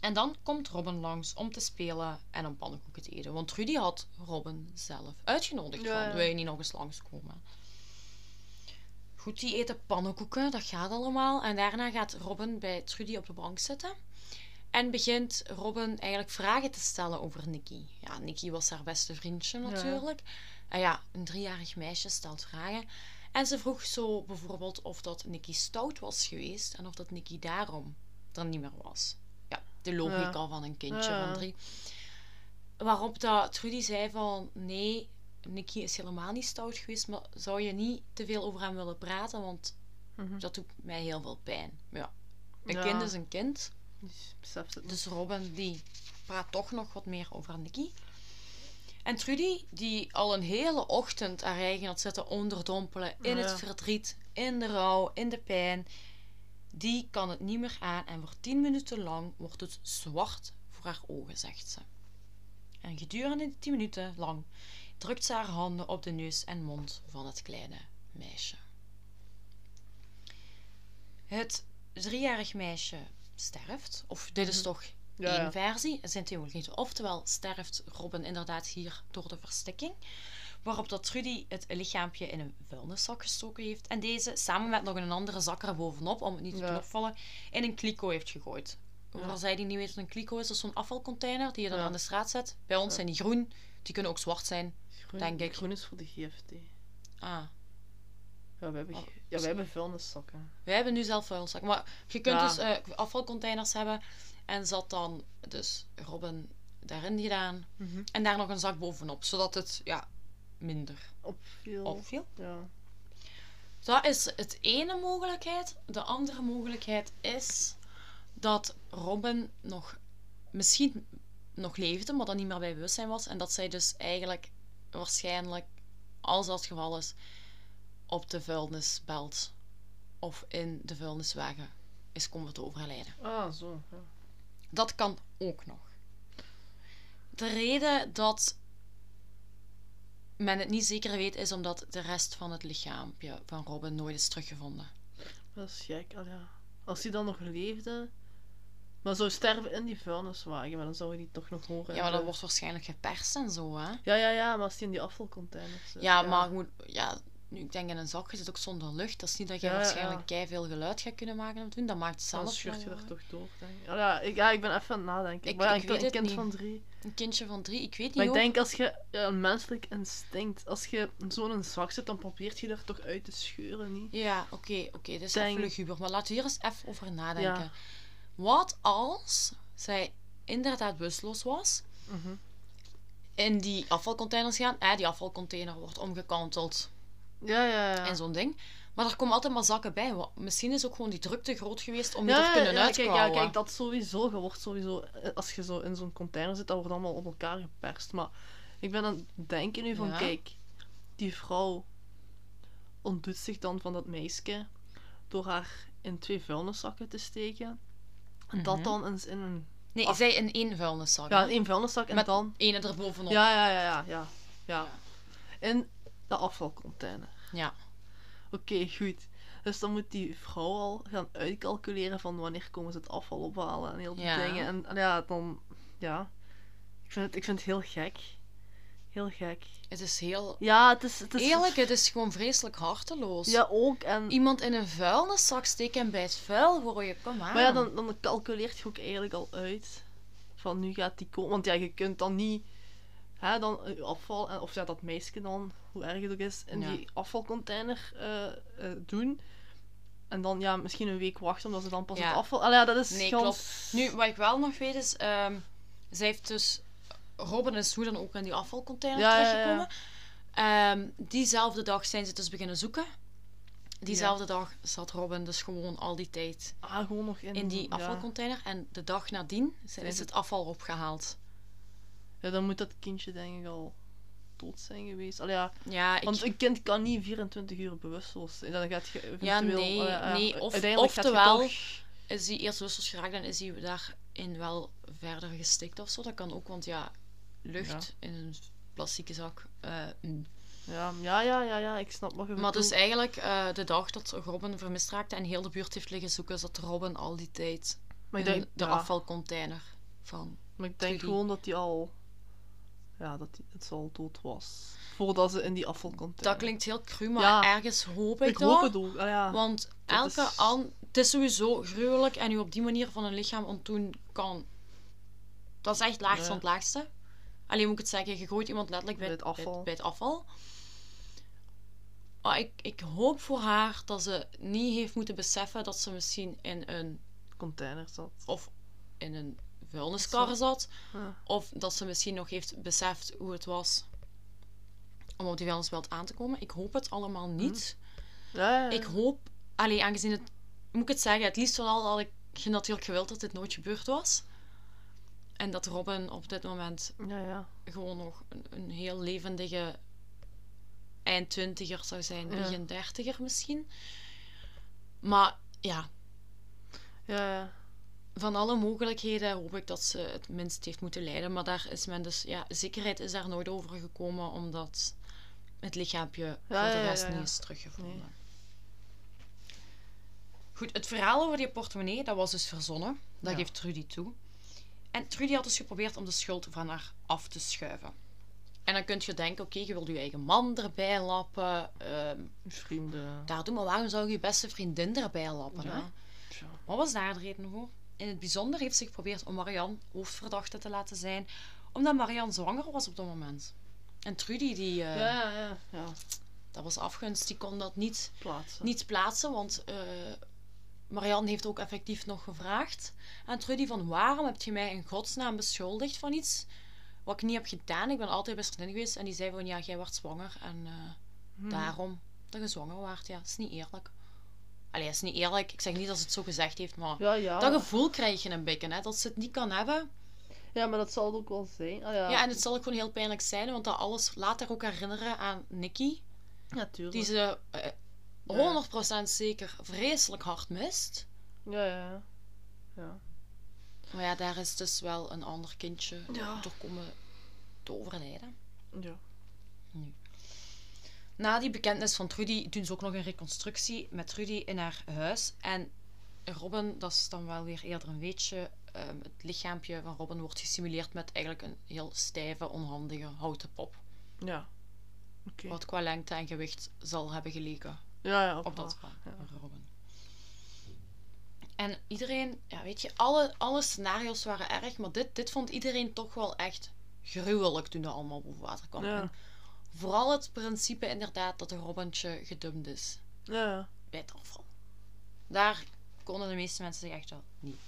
En dan komt Robin langs om te spelen en om pannenkoeken te eten. Want Rudy had Robin zelf uitgenodigd Ja, van, wil je niet nog eens langskomen? Goed, die eten pannenkoeken, dat gaat allemaal. En daarna gaat Robin bij Trudy op de bank zitten. En begint Robin eigenlijk vragen te stellen over Nicky. Ja, Nicky was haar beste vriendje natuurlijk. En ja, een driejarig meisje stelt vragen. En ze vroeg zo bijvoorbeeld of dat Nicky stout was geweest. En of dat Nicky daarom er niet meer was. Ja, de logica Ja. van een kindje Ja. van drie. Waarop dat Trudy zei van... Nee, Nicky is helemaal niet stout geweest. Maar zou je niet te veel over hem willen praten? Want Mhm. dat doet mij heel veel pijn. Ja, een kind is een kind. Dus het. Dus Robin die praat toch nog wat meer over Nicky. En Trudy, die al een hele ochtend haar eigen had zitten onderdompelen in Ja. het verdriet, in de rouw, in de pijn, die kan het niet meer aan en voor tien minuten lang wordt het zwart voor haar ogen, zegt ze. En gedurende die tien minuten lang drukt ze haar handen op de neus en mond van het kleine meisje. Het driejarig meisje sterft, of dit is Mhm. toch Ja, één ja. versie, zijn theorie niet. Oftewel sterft Robin inderdaad hier door de verstikking, waarop dat Trudy het lichaampje in een vuilniszak gestoken heeft en deze samen met nog een andere zak er bovenop, om het niet te kunnen opvallen, in een kliko heeft gegooid. Voor zij die niet weten wat een kliko is, dat is zo'n afvalcontainer die je dan aan de straat zet. Bij ons zijn die groen, die kunnen ook zwart zijn. Groen, Denk ik. Groen is voor de GFT. Ah, Ja, we hebben, Oh. ja, wij hebben vuilniszakken. wij hebben nu zelf vuilniszak. Maar je kunt Ja. dus eh, afvalcontainers hebben en zat dan dus Robin daarin gedaan en daar nog een zak bovenop, zodat het ja, minder Opviel. opviel. Ja. Dat is het ene mogelijkheid. De andere mogelijkheid is dat Robin nog misschien nog leefde, maar dan niet meer bij bewustzijn was. En dat zij dus eigenlijk waarschijnlijk, als dat het geval is, op de vuilnisbelt of in de vuilniswagen is komen te overlijden. Ah, zo. Ja. Dat kan ook nog. De reden dat men het niet zeker weet, is omdat de rest van het lichaampje van Robin nooit is teruggevonden. Dat is gek. Al ja. Als hij dan nog leefde, maar zou sterven in die vuilniswagen, maar dan zou je die toch nog horen. Ja, maar dat wordt waarschijnlijk geperst en zo, hè? Ja, ja, ja, maar als die in die afvalcontainers zit. Ja, maar je moet, ja, nu ik denk in een zak, je zit ook zonder lucht. Dat is niet dat je Ja, waarschijnlijk ja. kei veel geluid gaat kunnen maken of doen. Dat maakt het Dan zelf scheurt je er toch door, denk ik. Ja, ik, ja, ik ben even aan het nadenken. Ik- maar ja, ik een, weet een het kind niet. van drie. Een kindje van drie, ik weet niet Maar ik denk als je een menselijk instinct, als je zo in een zak zit, dan probeert je er toch uit te scheuren, niet? Ja, oké, oké, dit is Denk- luguber. Maar laten we hier eens even over nadenken. Wat als zij inderdaad bewusteloos was, Mhm. in die afvalcontainers gaan, eh, die afvalcontainer wordt omgekanteld Ja, ja, ja. en zo'n ding. Maar er komen altijd maar zakken bij. Misschien is ook gewoon die drukte groot geweest om je ja, er te kunnen ja, kijk, ja, kijk, dat sowieso. Je wordt sowieso, eh, als je zo in zo'n container zit, dat wordt allemaal op elkaar geperst. Maar ik ben aan het denken nu van, Ja. kijk, die vrouw ontdoet zich dan van dat meisje door haar in twee vuilniszakken te steken. En dat Mhm. dan eens in een, Nee, Af- zij in één vuilniszak. ja, in één vuilniszak en Met dan... ene erbovenop. Ja, ja, ja, ja, ja, ja. In de afvalcontainer. Ja. Oké, goed. Dus dan moet die vrouw al gaan uitcalculeren van wanneer komen ze het afval ophalen en heel die Ja. dingen. En, en ja, dan... Ja. Ik vind, het, ik vind het heel gek. Heel gek. Het is heel... Ja, het is... Het is Eerlijk, het is gewoon vreselijk harteloos. Ja, ook. En, Iemand in een vuilniszak steken en bij het vuil gooien, kom aan. maar ja, dan, dan calculeert je ook eigenlijk al uit van nu gaat die komen. Want ja, je kunt dan niet... Hè, dan je afval, en- of ja, dat meisje dan, hoe erg het ook is, in Ja. die afvalcontainer eh, eh, doen. En dan ja, misschien een week wachten omdat ze dan pas Ja. het afval... Allee, ja, dat is Nee, gans- klopt. Nu, wat ik wel nog weet is... zij heeft dus... Robin is hoe dan ook in die afvalcontainer Ja, terechtgekomen. Ehm, diezelfde dag zijn ze dus beginnen zoeken. Diezelfde dag zat Robin dus gewoon al die tijd Ah, gewoon nog in, in die ja. afvalcontainer. En de dag nadien Zijn is ze- het afval opgehaald. Ja, dan moet dat kindje denk ik al dood zijn geweest. Allee, ja, Ja, ik... want een kind kan niet 24 uur bewusteloos zijn. Dan gaat je Ja, nee, ja, nee, of- oftewel- toch- is hij eerst bewusteloos geraakt en is hij daarin wel verder gestikt of zo. Dat kan ook, want ja, lucht in een plastieke zak. eh, mm. Ja, ja, ja, ja, ja, ik snap wat je Maar dus eigenlijk eh, de dag dat Robin vermist raakte en heel de buurt heeft liggen zoeken, zat Robin al die tijd Maar in denk, de ja, afvalcontainer van. maar ik denk gewoon dat hij al... Ja, dat het al dood was. Voordat ze in die afvalcontainer... Dat klinkt heel cru, maar Ja. ergens hoop ik, Ik dat. hoop het ook. Ah, ja. Want Dat elke is- an... Het is sowieso gruwelijk en u op die manier van een lichaam ontdoen kan... Dat is echt Ja. van het laagste. Alleen moet ik het zeggen, je gooit iemand letterlijk bij, Bij het afval. Bij, het afval. Maar ik, ik hoop voor haar dat ze niet heeft moeten beseffen dat ze misschien in een... container zat. Of in een vuilniskar zat. Ja. Of dat ze misschien nog heeft beseft hoe het was om op die vuilnisbelt aan te komen. Ik hoop het allemaal niet. Ja. Ik hoop, alleen aangezien het, moet ik het zeggen, het liefst van al had ik natuurlijk gewild dat dit nooit gebeurd was. En dat Robin op dit moment Ja, ja. gewoon nog een, een heel levendige eind twintiger zou zijn, begin dertiger misschien. Maar ja, Ja, ja. Van alle mogelijkheden hoop ik dat ze het minst heeft moeten lijden. Maar daar is men dus, ja, zekerheid is daar nooit over gekomen, omdat het lichaampje voor Ja, de ja, ja, rest ja, niet is teruggevonden. Nee. Goed, het verhaal over die portemonnee, dat was dus verzonnen. Dat geeft Trudy toe. En Trudy had dus geprobeerd om de schuld van haar af te schuiven. En dan kun je denken, oké, je wilt je eigen man erbij lappen. ehm, Vrienden. daar doen, maar waarom zou je je beste vriendin erbij lappen? Hè? Wat was daar de reden voor? In het bijzonder heeft ze geprobeerd om Marianne hoofdverdachte te laten zijn, omdat Marianne zwanger was op dat moment. En Trudy, die, eh, Ja, ja, ja. Dat was afgunst, die kon dat niet, Plaatsen. niet plaatsen, want eh, Marianne heeft ook effectief nog gevraagd aan Trudy van waarom heb je mij in godsnaam beschuldigd van iets wat ik niet heb gedaan? Ik ben altijd best vriendin geweest en die zei van ja, jij wordt zwanger en eh, Hm. daarom dat je zwanger wordt. Ja, dat is niet eerlijk. Allee, dat is niet eerlijk. Ik zeg niet dat ze het zo gezegd heeft, maar Ja, ja. dat gevoel krijg je een beetje, hè, dat ze het niet kan hebben. Ja, maar dat zal het ook wel zijn. Ah, ja. Ja, en het zal ook gewoon heel pijnlijk zijn, want dat alles laat haar ook herinneren aan Nicky, Natuurlijk. die ze eh, 100% zeker vreselijk hard mist. Ja, ja, ja. Maar ja, daar is dus wel een ander kindje door komen te overlijden. Ja. Na die bekentenis van Trudy doen ze ook nog een reconstructie met Trudy in haar huis. En Robin, dat is dan wel weer eerder een weetje. ehm, het lichaampje van Robin wordt gesimuleerd met eigenlijk een heel stijve, onhandige houten pop. Ja. Oké. Wat qua lengte en gewicht zal hebben geleken Ja, ja. op dat van Ja. Robin. En iedereen, ja, weet je, alle, alle scenario's waren erg, maar dit, dit vond iedereen toch wel echt gruwelijk toen dat allemaal boven water kwam. Ja. Vooral het principe inderdaad dat de Robintje gedumpt is Ja, bij het afval. Daar konden de meeste mensen zich echt wel niet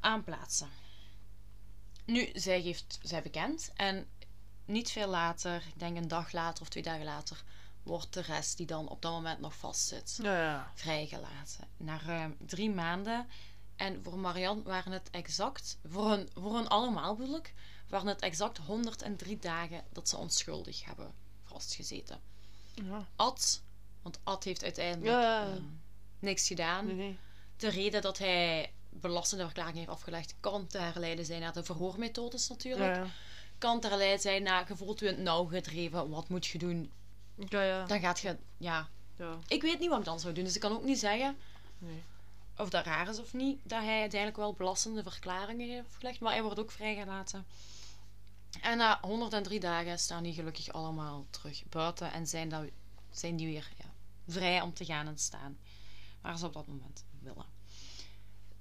aan plaatsen. Nu, zij geeft zij bekend en niet veel later, ik denk een dag later of twee dagen later, wordt de rest die dan op dat moment nog vastzit Ja, ja. vrijgelaten. Na ruim drie maanden. En voor Marianne waren het exact, voor hun, voor hun allemaal bedoel ik, waren het exact 103 dagen dat ze onschuldig hebben vastgezeten. Ja. Ad, want Ad heeft uiteindelijk Ja, ehm, niks gedaan. Nee, nee. De reden dat hij belastende verklaring heeft afgelegd kan te herleiden zijn naar de verhoormethodes natuurlijk. Ja. Kan te herleiden zijn naar je voelt je in het nauw gedreven, wat moet je doen? Ja, ja. Dan gaat je, ja, ik weet niet wat ik dan zou doen, dus ik kan ook niet zeggen Nee. of dat raar is of niet, dat hij uiteindelijk wel belastende verklaringen heeft afgelegd, maar hij wordt ook vrijgelaten. En na 103 dagen staan die gelukkig allemaal terug buiten en zijn, dat, zijn die weer ja, vrij om te gaan en staan waar ze op dat moment willen.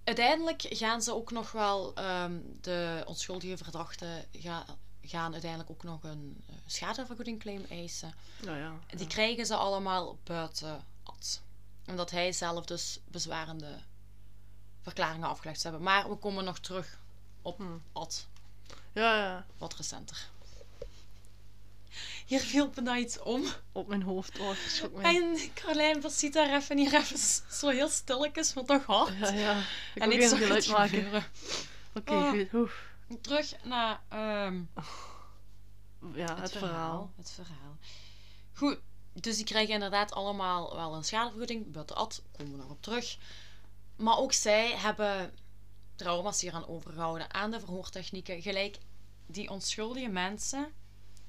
Uiteindelijk gaan ze ook nog wel, ehm, de onschuldige verdachten ga- gaan uiteindelijk ook nog een eh, schadevergoedingclaim eisen. Ja, ja. Die krijgen ze allemaal buiten Ad. Omdat hij zelf dus bezwarende verklaringen afgelegd hebben. Maar we komen nog terug op Hmm. Ad, Ja, ja. wat recenter. Hier viel bijna iets om. Op mijn hoofd. Oh, ik schrok mij. En Carlijn ziet daar even hier even zo heel stilletjes, maar toch hard. Ja, ja. Ik en ik zag het geluid maken. Oké, Oh. goed. Oef. Terug naar ehm, Ja, het, verhaal. Het verhaal. Goed, dus die krijgen inderdaad allemaal wel een schadevergoeding. Buiten Ad, komen we nog op terug. Maar ook zij hebben trauma's hier aan overgehouden aan de verhoortechnieken. Gelijk die onschuldige mensen,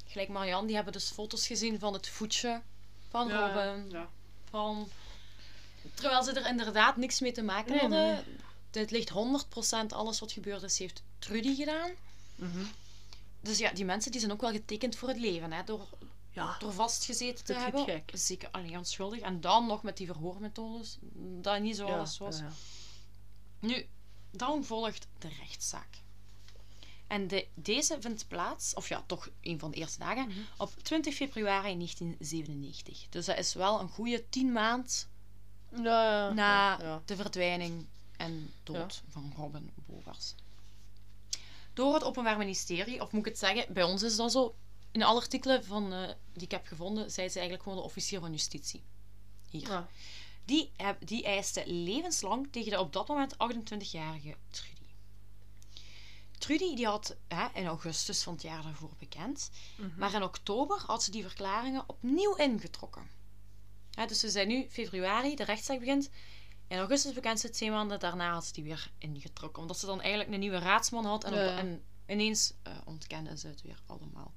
gelijk Marianne, die hebben dus foto's gezien van het voetje van Ja, Robin. ja. Van... Terwijl ze er inderdaad niks mee te maken Nee, hadden. nee. Dit ligt 100% alles wat gebeurd is, heeft Trudy gedaan. Mhm. Dus ja, die mensen die zijn ook wel getekend voor het leven. Hè, door, Ja. door vastgezeten te hebben. gek. Zeker alleen onschuldig. En dan nog met die verhoormethodes. Dat niet zo Ja, alles was. Nu, dan volgt de rechtszaak. En de, deze vindt plaats, of ja, toch een van de eerste dagen, Mhm. op 20 februari 1997. Dus dat is wel een goede tien maand Ja, na Ja, de verdwijning en dood van Robin Bovers. Door het Openbaar Ministerie, of moet ik het zeggen, bij ons is dat zo. In alle artikelen van, eh, die ik heb gevonden, zei ze eigenlijk gewoon de officier van justitie. Hier. Die, die eiste levenslang tegen de op dat moment 28-jarige Trudy. Trudy die had hè, in augustus van het jaar daarvoor bekend. Mhm. Maar in oktober had ze die verklaringen opnieuw ingetrokken. Hè, dus we zijn nu februari, de rechtszaak begint. In augustus bekend ze twee maanden daarna had ze die weer ingetrokken. Omdat ze dan eigenlijk een nieuwe raadsman had en, op- Ja. en ineens eh ontkende ze het weer allemaal.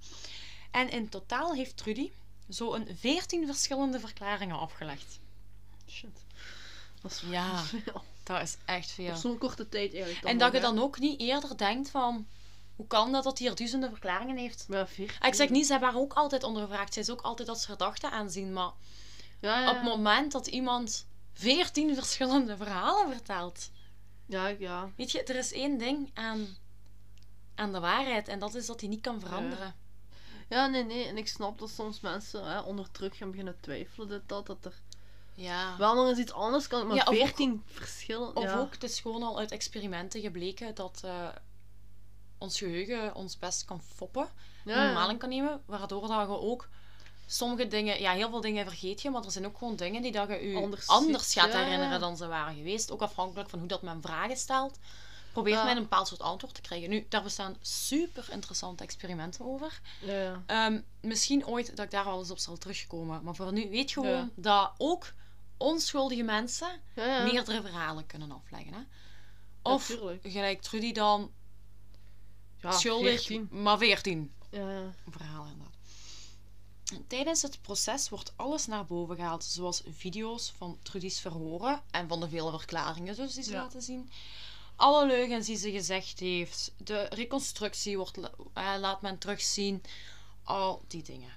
En in totaal heeft Trudy zo een 14 verschillende verklaringen afgelegd. Shit. Dat is Ja. veel. Dat is echt veel. Op zo'n korte tijd eigenlijk. En dat je dan ook niet eerder denkt van... Hoe kan dat dat hij er duizenden verklaringen heeft? Ja, 14. Ah, Ik zeg niet, ze hebben haar ook altijd ondervraagd. Zij is ook altijd als verdachte aanzien. Maar Ja, ja. op het moment dat iemand 14 verschillende verhalen vertelt... Ja, ja. Weet je, er is één ding aan, aan de waarheid. En dat is dat die niet kan veranderen. Ja, nee, nee. En ik snap dat soms mensen hè, onder druk gaan beginnen twijfelen. Dit, dat, dat er Ja. wel nog eens iets anders kan. Maar Ja, of ook- 14 verschillen. Of ja. ook, het is gewoon al uit experimenten gebleken dat eh, ons geheugen ons best kan foppen. ja, normaal in kan nemen. Waardoor dat je ook sommige dingen, ja, heel veel dingen vergeet je, maar er zijn ook gewoon dingen die dat je je Anders gaat herinneren dan ze waren geweest. Ook afhankelijk van hoe dat men vragen stelt. Probeert Ja. men een bepaald soort antwoord te krijgen. Nu, daar bestaan super interessante experimenten over. Ja. Ehm, misschien ooit dat ik daar wel eens op zal terugkomen. Maar voor nu weet gewoon dat ook onschuldige mensen ja, ja. meerdere verhalen kunnen afleggen. Hè? Of gelijk Trudy dan Ja, schuldig, 14. maar 14 Ja, ja. verhaal inderdaad. Tijdens het proces wordt alles naar boven gehaald, zoals video's van Trudy's verhoren en van de vele verklaringen dus die ze Ja. laten zien. Alle leugens die ze gezegd heeft, de reconstructie wordt, eh, laat men terugzien, al die dingen.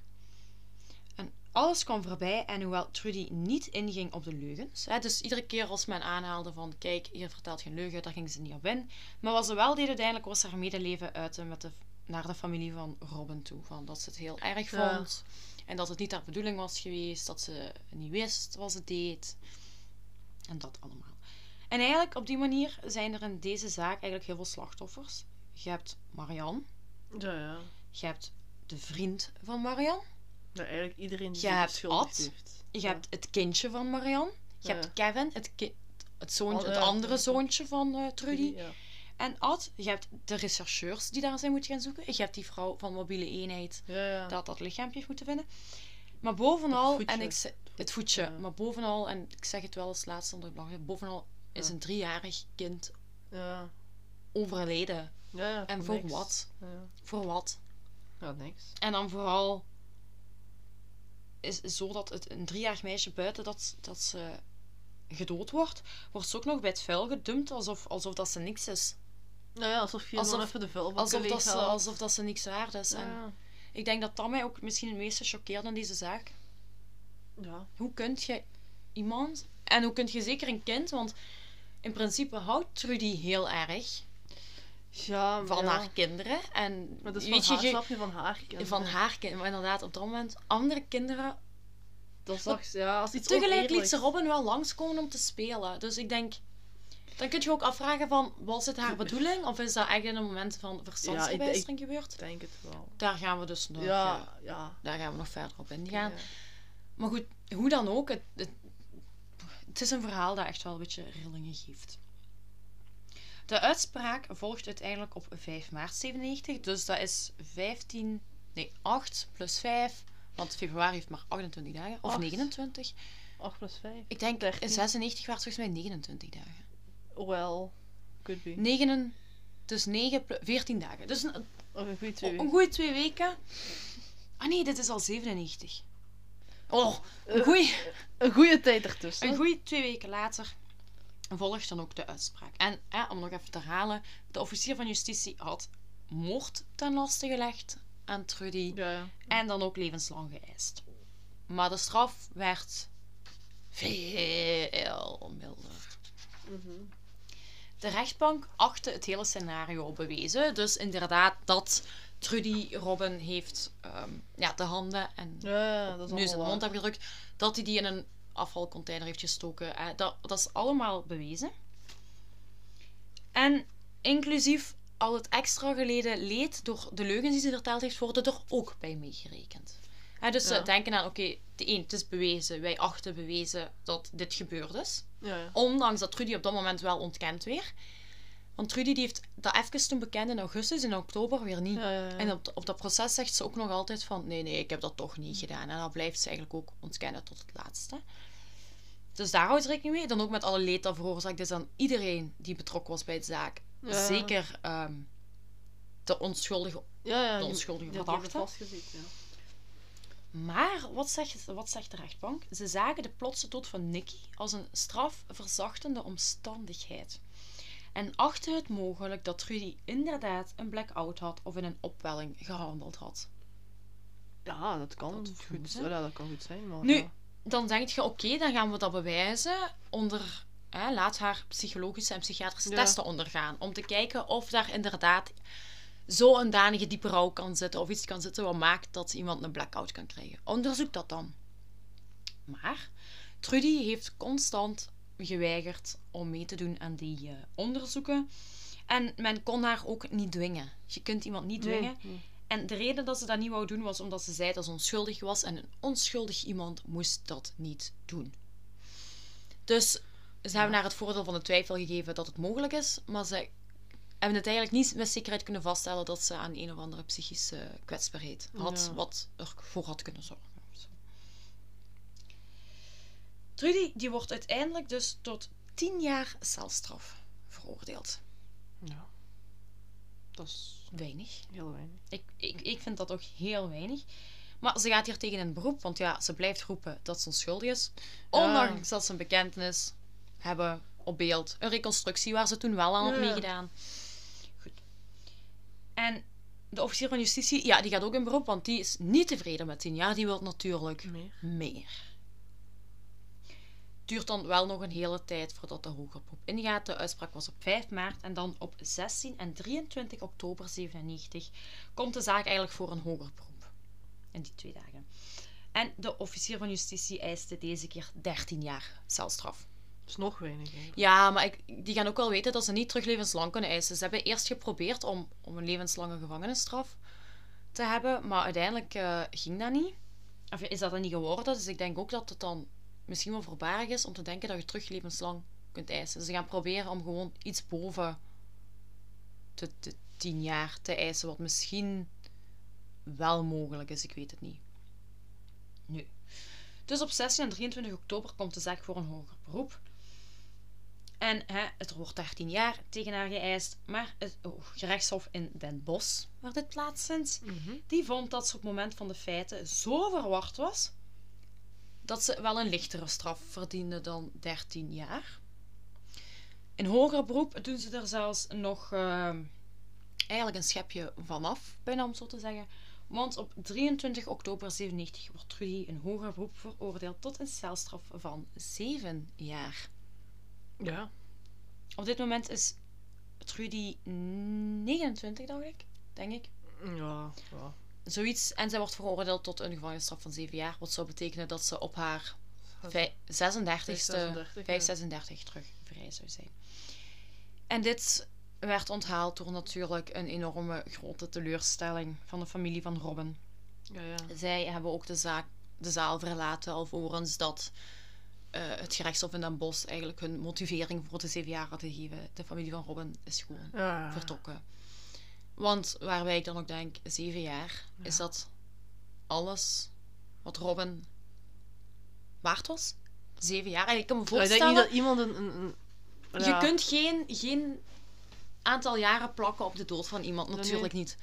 Alles kwam voorbij en hoewel Trudy niet inging op de leugens, hè, dus iedere keer als men aanhaalde van kijk, hier vertelt geen leugen, daar ging ze niet op in. Maar wat ze wel deed uiteindelijk was haar medeleven uiten met de, naar de familie van Robin toe. Van dat ze het heel erg Ja. vond en dat het niet haar bedoeling was geweest, dat ze niet wist wat ze deed. En dat allemaal. En eigenlijk op die manier zijn er in deze zaak eigenlijk heel veel slachtoffers. Je hebt Marianne, Ja, ja. je hebt de vriend van Marianne, Eigenlijk iedereen die Je hebt Ad. heeft. je Ja. hebt het kindje van Marianne, je Ja. hebt Kevin, het, ki- het, zoontje, het andere zoontje van eh, Trudy. En Ad, je hebt de rechercheurs die daar zijn moeten gaan zoeken. Je hebt die vrouw van mobiele eenheid dat dat lichaampje heeft moeten vinden. Maar bovenal, en ik zeg, het voetje, maar bovenal, en ik zeg het wel als laatste onder bovenal is een driejarig kind overleden. Ja, ja. En voor niks. wat? Ja. Voor wat? ja, niks. En dan vooral is zo dat het een driejarig meisje buiten dat, dat ze gedood wordt, wordt ze ook nog bij het vuil gedumpt alsof, alsof dat ze niks is. Nou ja, alsof je Alsof- even de vuilbak Alsof dat, ze, alsof dat ze niks waard is. En ik denk dat dat mij ook misschien het meeste choqueert in deze zaak. ja. Hoe kun je iemand, en hoe kun je zeker een kind, want in principe houdt Trudy heel erg Ja, van ja. haar kinderen. En Maar dat is weet van je, haar, je- snap je, van haar kinderen. van haar kinderen. Maar inderdaad, op dat moment, andere kinderen Dat zag ze, ja, als iets Tegelijk liet ze Robin wel langskomen om te spelen. Dus ik denk... Dan kun je ook afvragen van... Was het haar bedoeling? Of is dat echt in een moment van verstandsverbijstering gebeurd? Ik denk het wel. Daar gaan we dus nog... eh, Ja, ja. daar gaan we nog verder op ingaan. ja. Maar goed, hoe dan ook. Het, het, het is een verhaal dat echt wel een beetje rillingen geeft. De uitspraak volgt uiteindelijk op 5 maart 97. Dus dat is 15... Nee, 8 plus 5. Want februari heeft maar 28 dagen. Of Acht. 29. 8 plus 5. Ik denk, 13. in 96 waren het volgens mij 29 dagen. Well, could be. 9, dus 9, 14 dagen. Dus een, goede twee een weken. goede twee weken. Ah nee, dit is al 97. Oh, een Eh, goeie, Een goede tijd ertussen. een goeie twee weken later volgt dan ook de uitspraak. En eh, om nog even te herhalen, de officier van justitie had moord ten laste gelegd aan Trudy Ja, ja. en dan ook levenslang geëist. Maar de straf werd veel milder. De rechtbank achtte het hele scenario bewezen. Dus inderdaad dat Trudy Robin heeft ehm, ja, de handen en Ja, ja, dat is nu zijn mond heeft gedrukt. Dat hij die in een afvalcontainer heeft gestoken. eh, dat, dat is allemaal bewezen. En inclusief al het extra geleden leed door de leugens die ze verteld heeft, worden er ook bij meegerekend. Dus ze denken aan, oké, de één, het is bewezen, wij achten bewezen dat dit gebeurd is. Ja, ja. Ondanks dat Trudy op dat moment wel ontkent weer. Want Trudy die heeft dat even toen bekend in augustus, in oktober weer niet. En op, op dat proces zegt ze ook nog altijd van... Nee, nee, ik heb dat toch niet gedaan. En dat blijft ze eigenlijk ook ontkennen tot het laatste. Dus daar houdt ze rekening mee. Dan ook met alle leed dat veroorzaakt is aan iedereen die betrokken was bij de zaak. Zeker ehm, de onschuldige. ja, ja, de die- onschuldige die had die verdachte. ja. Maar wat zegt, wat zegt de rechtbank? Ze zagen de plotse dood van Nicky als een strafverzachtende omstandigheid. En achten het mogelijk dat Trudy inderdaad een blackout had of in een opwelling gehandeld had. Ja, dat kan Dat goed, ja, dat kan goed zijn. Maar Nu, ja. dan denk je, oké, dan gaan we dat bewijzen onder... Hè, laat haar psychologische en psychiatrische Ja. testen ondergaan. Om te kijken of daar inderdaad zo'n danige diepe rouw kan zitten. Of iets kan zitten wat maakt dat iemand een blackout kan krijgen. Onderzoek dat dan. Maar Trudy heeft constant geweigerd om mee te doen aan die eh, onderzoeken. En men kon haar ook niet dwingen. Je kunt iemand niet Nee, dwingen. nee. En de reden dat ze dat niet wou doen was omdat ze zei dat ze onschuldig was en een onschuldig iemand moest dat niet doen. Dus ze hebben haar het voordeel van de twijfel gegeven dat het mogelijk is, maar ze hebben het eigenlijk niet met zekerheid kunnen vaststellen dat ze aan een of andere psychische kwetsbaarheid had, Ja. wat ervoor had kunnen zorgen. Zo. Trudy die wordt uiteindelijk dus tot 10 jaar celstraf veroordeeld. Ja. Dat is Weinig. heel weinig. Ik, ik, ik vind dat ook heel weinig. Maar ze gaat hier tegen in beroep, want ja, ze blijft roepen dat ze onschuldig is. Ondanks dat ze een bekentenis hebben op beeld. Een reconstructie waar ze toen wel aan had meegedaan. Goed. En de officier van justitie, ja, die gaat ook in beroep, want die is niet tevreden met 10 jaar. Die wil natuurlijk Meer. meer. Duurt dan wel nog een hele tijd voordat de hoger beroep ingaat. De uitspraak was op 5 maart en dan op 16 en 23 oktober 97 komt de zaak eigenlijk voor een hoger beroep. In die twee dagen. En de officier van justitie eiste deze keer 13 jaar celstraf. Dat is nog weinig eigenlijk. Ja, maar ik, die gaan ook wel weten dat ze niet terug levenslang kunnen eisen. Ze hebben eerst geprobeerd om, om een levenslange gevangenisstraf te hebben, maar uiteindelijk eh, ging dat niet. Of is dat dan niet geworden? Dus ik denk ook dat het dan misschien wel voorbarig is om te denken dat je terug levenslang kunt eisen. Dus ze gaan proberen om gewoon iets boven de, de tien jaar te eisen, wat misschien wel mogelijk is. Ik weet het niet. Nu. Dus op 16 en 23 oktober komt de zaak voor een hoger beroep. En hè, het wordt 13 jaar tegen haar geëist. Maar het oh, gerechtshof in Den Bosch, waar dit plaatsvindt, Mhm. die vond dat ze op het moment van de feiten zo verward was dat ze wel een lichtere straf verdiende dan 13 jaar. In hoger beroep doen ze er zelfs nog eh, eigenlijk een schepje vanaf, bijna om zo te zeggen. Want op 23 oktober 97 wordt Trudy in hoger beroep veroordeeld tot een celstraf van 7 jaar. Ja. Op dit moment is Trudy 29, dacht ik. Denk ik. Ja, ja. Zoiets. En zij wordt veroordeeld tot een gevangenisstraf van 7 jaar. Wat zou betekenen dat ze op haar vij- 36ste, 36, 536 terug vrij zou zijn. En dit werd onthaald door natuurlijk een enorme grote teleurstelling van de familie van Robin. Ja, ja. Zij hebben ook de, zaak, de zaal verlaten alvorens dat eh, het gerechtshof in Den Bosch eigenlijk hun motivering voor de zeven jaar had gegeven. De familie van Robin is gewoon Ja. vertrokken. Want waarbij ik dan ook denk, zeven jaar, is dat alles wat Robin waard was? Zeven jaar? En ik kan me Ja, ik denk voorstellen, niet dat iemand een... een, een je ja. kunt geen, geen aantal jaren plakken op de dood van iemand, natuurlijk niet.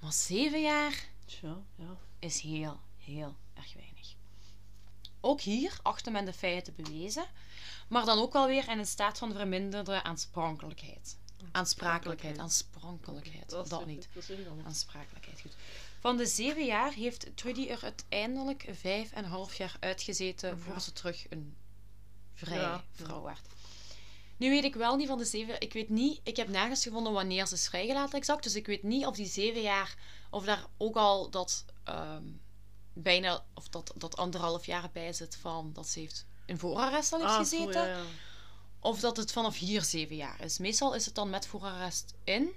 Maar zeven jaar Ja, ja. is heel, heel erg weinig. Ook hier achte men de feiten bewezen, maar dan ook wel weer in een staat van verminderde aansprakelijkheid. Aansprakelijkheid, aansprakelijkheid, dat, niet. Dat is anders. Aansprakelijkheid, goed. Van de zeven jaar heeft Trudy er uiteindelijk vijf en een half jaar uitgezeten Ja. voor ze terug een vrije Ja. vrouw werd. Nu weet ik wel niet van de zeven... Ik weet niet... Ik heb nergens gevonden wanneer ze is vrijgelaten exact. Dus ik weet niet of die zeven jaar... Of daar ook al dat... ehm, bijna... Of dat, dat anderhalf jaar bij zit van... Dat ze heeft in voorarrest al heeft Ah, gezeten. ja. Of dat het vanaf hier zeven jaar is. Meestal is het dan met voorarrest in.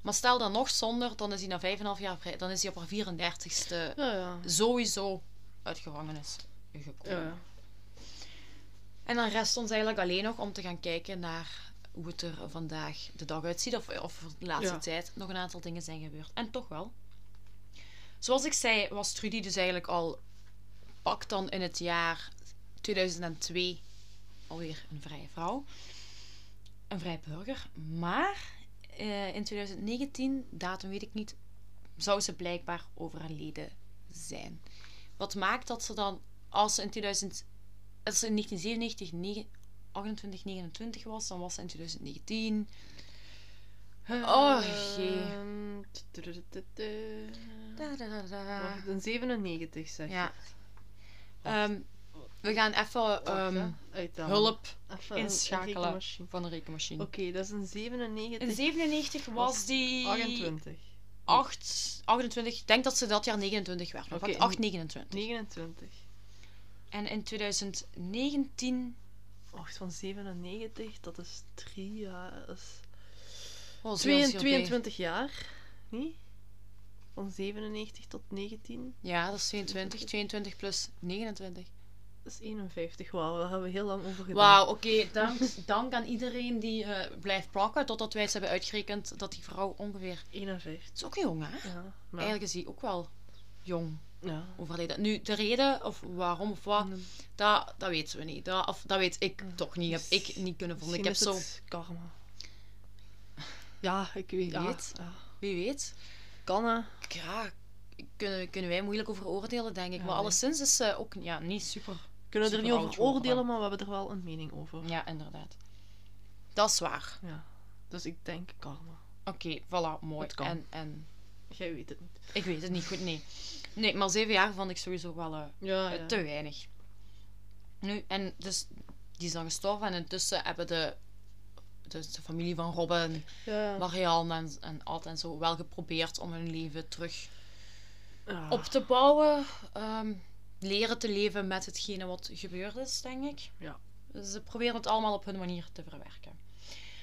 Maar stel dan nog zonder, dan is hij na vijf en een half jaar vrij. Dan is hij op haar 34ste Ja, ja. sowieso uit gevangenis gekomen. Ja. En dan rest ons eigenlijk alleen nog om te gaan kijken naar hoe het er vandaag de dag uitziet. Of, of de laatste tijd nog een aantal dingen zijn gebeurd. En toch wel. Zoals ik zei, was Trudy dus eigenlijk al pak dan in het jaar 2002 alweer een vrije vrouw. Een vrij burger. Maar eh, in 2019, datum weet ik niet, zou ze blijkbaar overleden zijn. Wat maakt dat ze dan, als ze in 2000, als ze in 1997 negen- 28, 29 was, dan was ze in 2019. Oh, jee. Ehm, da. Wacht, Een 97 zeg Ja. je. We gaan even. Uithalen. hulp Even een- een inschakelen van de rekenmachine. Oké, dat is een 97. In 97 was die 28. 8, 28. Ik denk dat ze dat jaar 29 werd. Oké, pak 8, 29. 29. En in 2019 Wacht, van 97, dat is 3 jaar. Dat is was twee- heel veel 22 jaar. Niet? Van 97 tot 19. bij. Ja, dat is 22. 22 plus 29. Dat is 51. Wauw, daar hebben we heel lang over gedaan. Wauw, oké. dank, dank aan iedereen die eh, blijft plakken. Totdat wij eens hebben uitgerekend dat die vrouw ongeveer... 51. Het is ook jong, hè? Ja. Nou, Eigenlijk is die ook wel jong ja. overleden. Nu, de reden, of waarom of wat, dat, dat weten we niet. Dat, of, dat weet ik toch niet. Heb ik niet kunnen vonden. Ik heb zo... is het karma. Ja, ik weet Wie ja, weet. ja. Wie weet. Kan hè. Ja, kunnen, kunnen wij moeilijk over oordelen, denk ik. Ja, maar alleszins is ze ook ja, niet super... Kunnen er niet over oordelen, maar we hebben er wel een mening over. Ja, inderdaad. Dat is waar. Ja. Dus ik denk karma. Oké, voilà, mooi. Het kan. En, en Jij weet het niet. ik weet het niet goed, nee. Nee, maar zeven jaar vond ik sowieso wel eh, Ja, eh, te weinig. Nu, en dus, die is dan gestorven en intussen hebben de, dus de familie van Robin, ja. Marianne en, en Ad en zo wel geprobeerd om hun leven terug Ja. op te bouwen. ehm, leren te leven met hetgene wat gebeurd is, denk ik. Ja. Dus ze proberen het allemaal op hun manier te verwerken.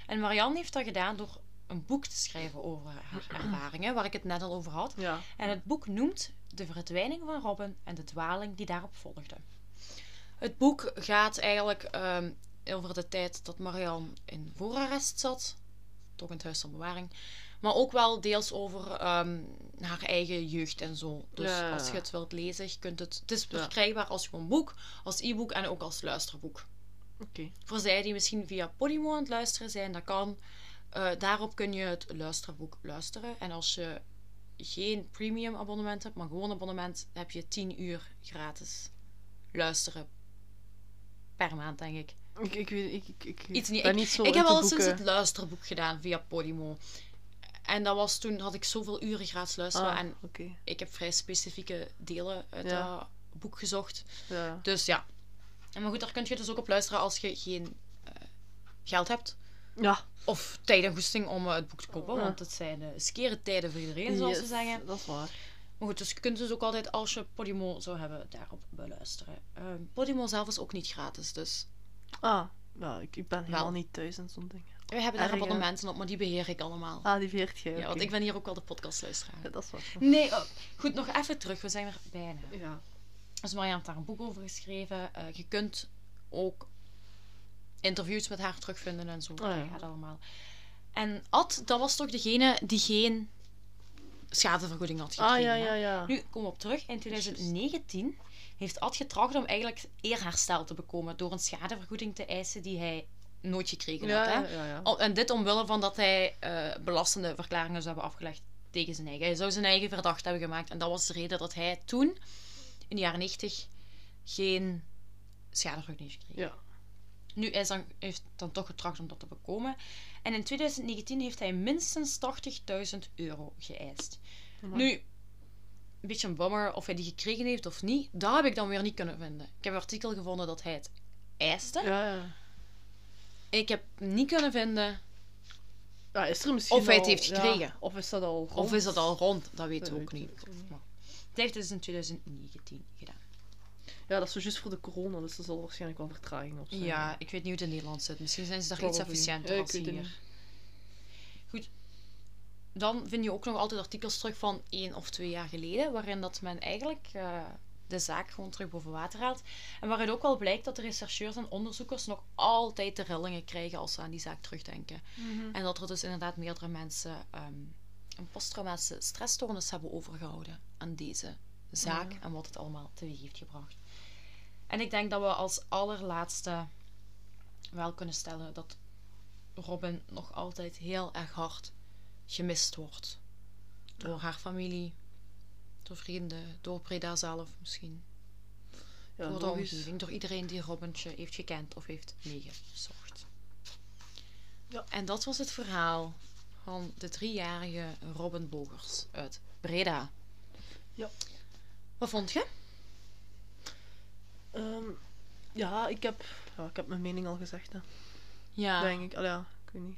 En Marianne heeft dat gedaan door een boek te schrijven over haar ervaringen, waar ik het net al over had. Ja. En het boek noemt De verdwijning van Robin en de dwaling die daarop volgde. Het boek gaat eigenlijk ehm, over de tijd dat Marianne in voorarrest zat, toch in het huis van bewaring, maar ook wel deels over ehm, haar eigen jeugd en zo. Dus Ja. als je het wilt lezen, je kunt het, het is verkrijgbaar als gewoon boek, als e-book en ook als luisterboek. Oké. Voor zij die misschien via Podimo aan het luisteren zijn, dat kan. Eh, daarop kun je het luisterboek luisteren. En als je geen premium abonnement hebt, maar gewoon abonnement, heb je 10 uur gratis luisteren per maand, denk ik. Ik, ik weet ik, ik, ik Iets niet. ben Ik, niet zo ik heb al sinds het luisterboek gedaan via Podimo. En dat was toen had ik zoveel uren gratis luisteren. Ah, En ik heb vrij specifieke delen uit Ja. dat boek gezocht. Ja. Dus ja. En maar goed, daar kun je dus ook op luisteren als je geen eh, geld hebt. Ja. Of tijd en goesting om eh, het boek te kopen. Ja. Want het zijn uh, skere tijden voor iedereen, zoals ze zeggen. Dat is waar. Maar goed, dus je kunt dus ook altijd, als je Podimo zou hebben, daarop beluisteren. Ehm, Podimo zelf is ook niet gratis, dus Ah, ja, ik, ik ben helemaal Wel. niet thuis en zo'n dingen. We hebben daar abonnementen op, maar die beheer ik allemaal. Ah, die veert jij. Ja, want ik ben hier ook wel de podcastluisteraar. Ja, dat is waar. Nee, oh, goed, nog even terug. We zijn er bijna. Ja. Dus Marianne heeft daar een boek over geschreven. Eh, je kunt ook interviews met haar terugvinden en zo. ja. Dat gaat allemaal. En Ad, dat was toch degene die geen schadevergoeding had gekregen. Ah, ja, ja, ja. Nu, kom op terug. In 2019 heeft Ad getracht om eigenlijk eerherstel te bekomen door een schadevergoeding te eisen die hij nooit gekregen had. Hè? En dit omwille van dat hij eh, belastende verklaringen zou hebben afgelegd tegen zijn eigen. Hij zou zijn eigen verdacht hebben gemaakt. En dat was de reden dat hij toen, in de jaren 90, geen schadevergoeding heeft gekregen. Ja. Nu, hij is dan, heeft dan toch getracht om dat te bekomen. En in 2019 heeft hij minstens 80.000 euro geëist. Amai. Nu, een beetje een bummer of hij die gekregen heeft of niet, dat heb ik dan weer niet kunnen vinden. Ik heb een artikel gevonden dat hij het eiste. Ja, ja. Ik heb niet kunnen vinden Ja, is er misschien Of hij het al- heeft ja, gekregen. of is dat al rond? Of is dat al rond? Dat weten we ook niet. Maar Het heeft dus in 2019 gedaan. Ja, dat is zo juist voor de corona, dus er zal waarschijnlijk wel vertraging op zijn. Ja, ik weet niet hoe het in Nederland zit. Misschien zijn ze daar iets efficiënter Ja, ik als weet het hier. niet. Goed. Dan vind je ook nog altijd artikels terug van één of twee jaar geleden, waarin dat men eigenlijk eh, de zaak gewoon terug boven water haalt. En waaruit ook wel blijkt dat de rechercheurs en onderzoekers nog altijd de rillingen krijgen als ze aan die zaak terugdenken. En dat er dus inderdaad meerdere mensen ehm, een posttraumatische stressstoornis hebben overgehouden aan deze zaak en wat het allemaal teweeg heeft gebracht. En ik denk dat we als allerlaatste wel kunnen stellen dat Robin nog altijd heel erg hard gemist wordt. Door haar familie, door vrienden, door Breda zelf misschien. Ja, door de omgeving, door iedereen die Robintje heeft gekend of heeft meegezocht. Ja. En dat was het verhaal van de driejarige Robin Bogers uit Breda. Ja. Wat vond je? Ehm, ja, ik heb, ja, ik heb mijn mening al gezegd, hè. Ja. denk ik. Allee, ja, ik weet niet.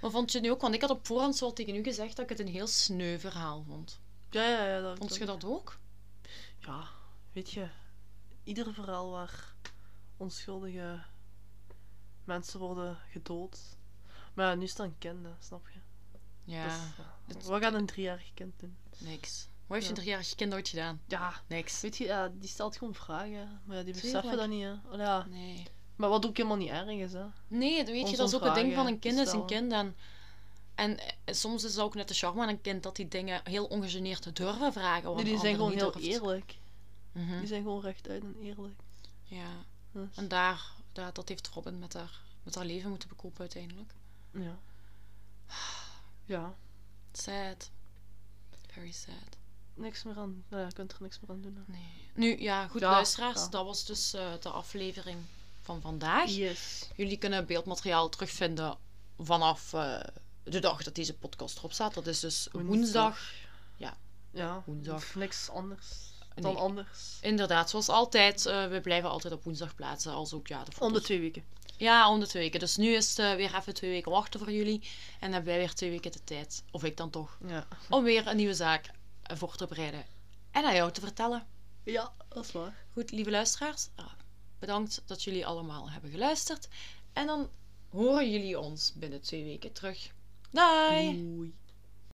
Wat vond je nu ook? Want ik had op voorhand zo tegen u gezegd dat ik het een heel sneu verhaal vond. Ja, ja, ja. Dat, Vond je dat ook? Ja, weet je, ieder verhaal waar onschuldige mensen worden gedood. Maar ja, nu is dat een kind, hè, snap je? Ja, is- ja. Wat gaat een driejarig kind doen? niks. Wat heeft je Ja. driejarig kind ooit gedaan? Ja, Niks. weet je, ja, die stelt gewoon vragen. Maar ja, die Tuurlijk. beseffen dat niet, hè. Ja. Nee. Maar wat ook helemaal niet erg is, hè. Nee, dat weet je, dat is ook het ding van een kind is een kind. En, en eh, soms is het ook net de charme aan een kind dat die dingen heel ongegeneerd te durven vragen. Nee, die zijn gewoon heel durft. eerlijk. Mhm. Die zijn gewoon rechtuit en eerlijk. Ja, Dus, en daar, daar, dat heeft Robin met haar, met haar leven moeten bekopen uiteindelijk. ja. Ja, Sad. Very sad. niks meer aan. Nou ja, je kunt er niks meer aan doen. hè. Nee. Nu, ja, goed Ja, luisteraars, ja. dat was dus eh, de aflevering van vandaag. Yes. Jullie kunnen beeldmateriaal terugvinden vanaf eh, de dag dat deze podcast erop staat. Dat is dus woensdag. Ja. Ja, Woensdag. Niks anders dan Nee. anders. Inderdaad, zoals altijd. eh, we blijven altijd op woensdag plaatsen. Als ook ja, de foto's. Om de twee weken. Ja, om de twee weken. Dus nu is het eh, weer even twee weken wachten voor jullie. En dan hebben wij weer twee weken de tijd. Of ik dan toch. Ja. Om weer een nieuwe zaak eh, voor te bereiden. En aan jou te vertellen. Ja, dat is waar. Goed, lieve luisteraars. ah, bedankt dat jullie allemaal hebben geluisterd. En dan horen jullie ons binnen twee weken terug. Bye. Bye.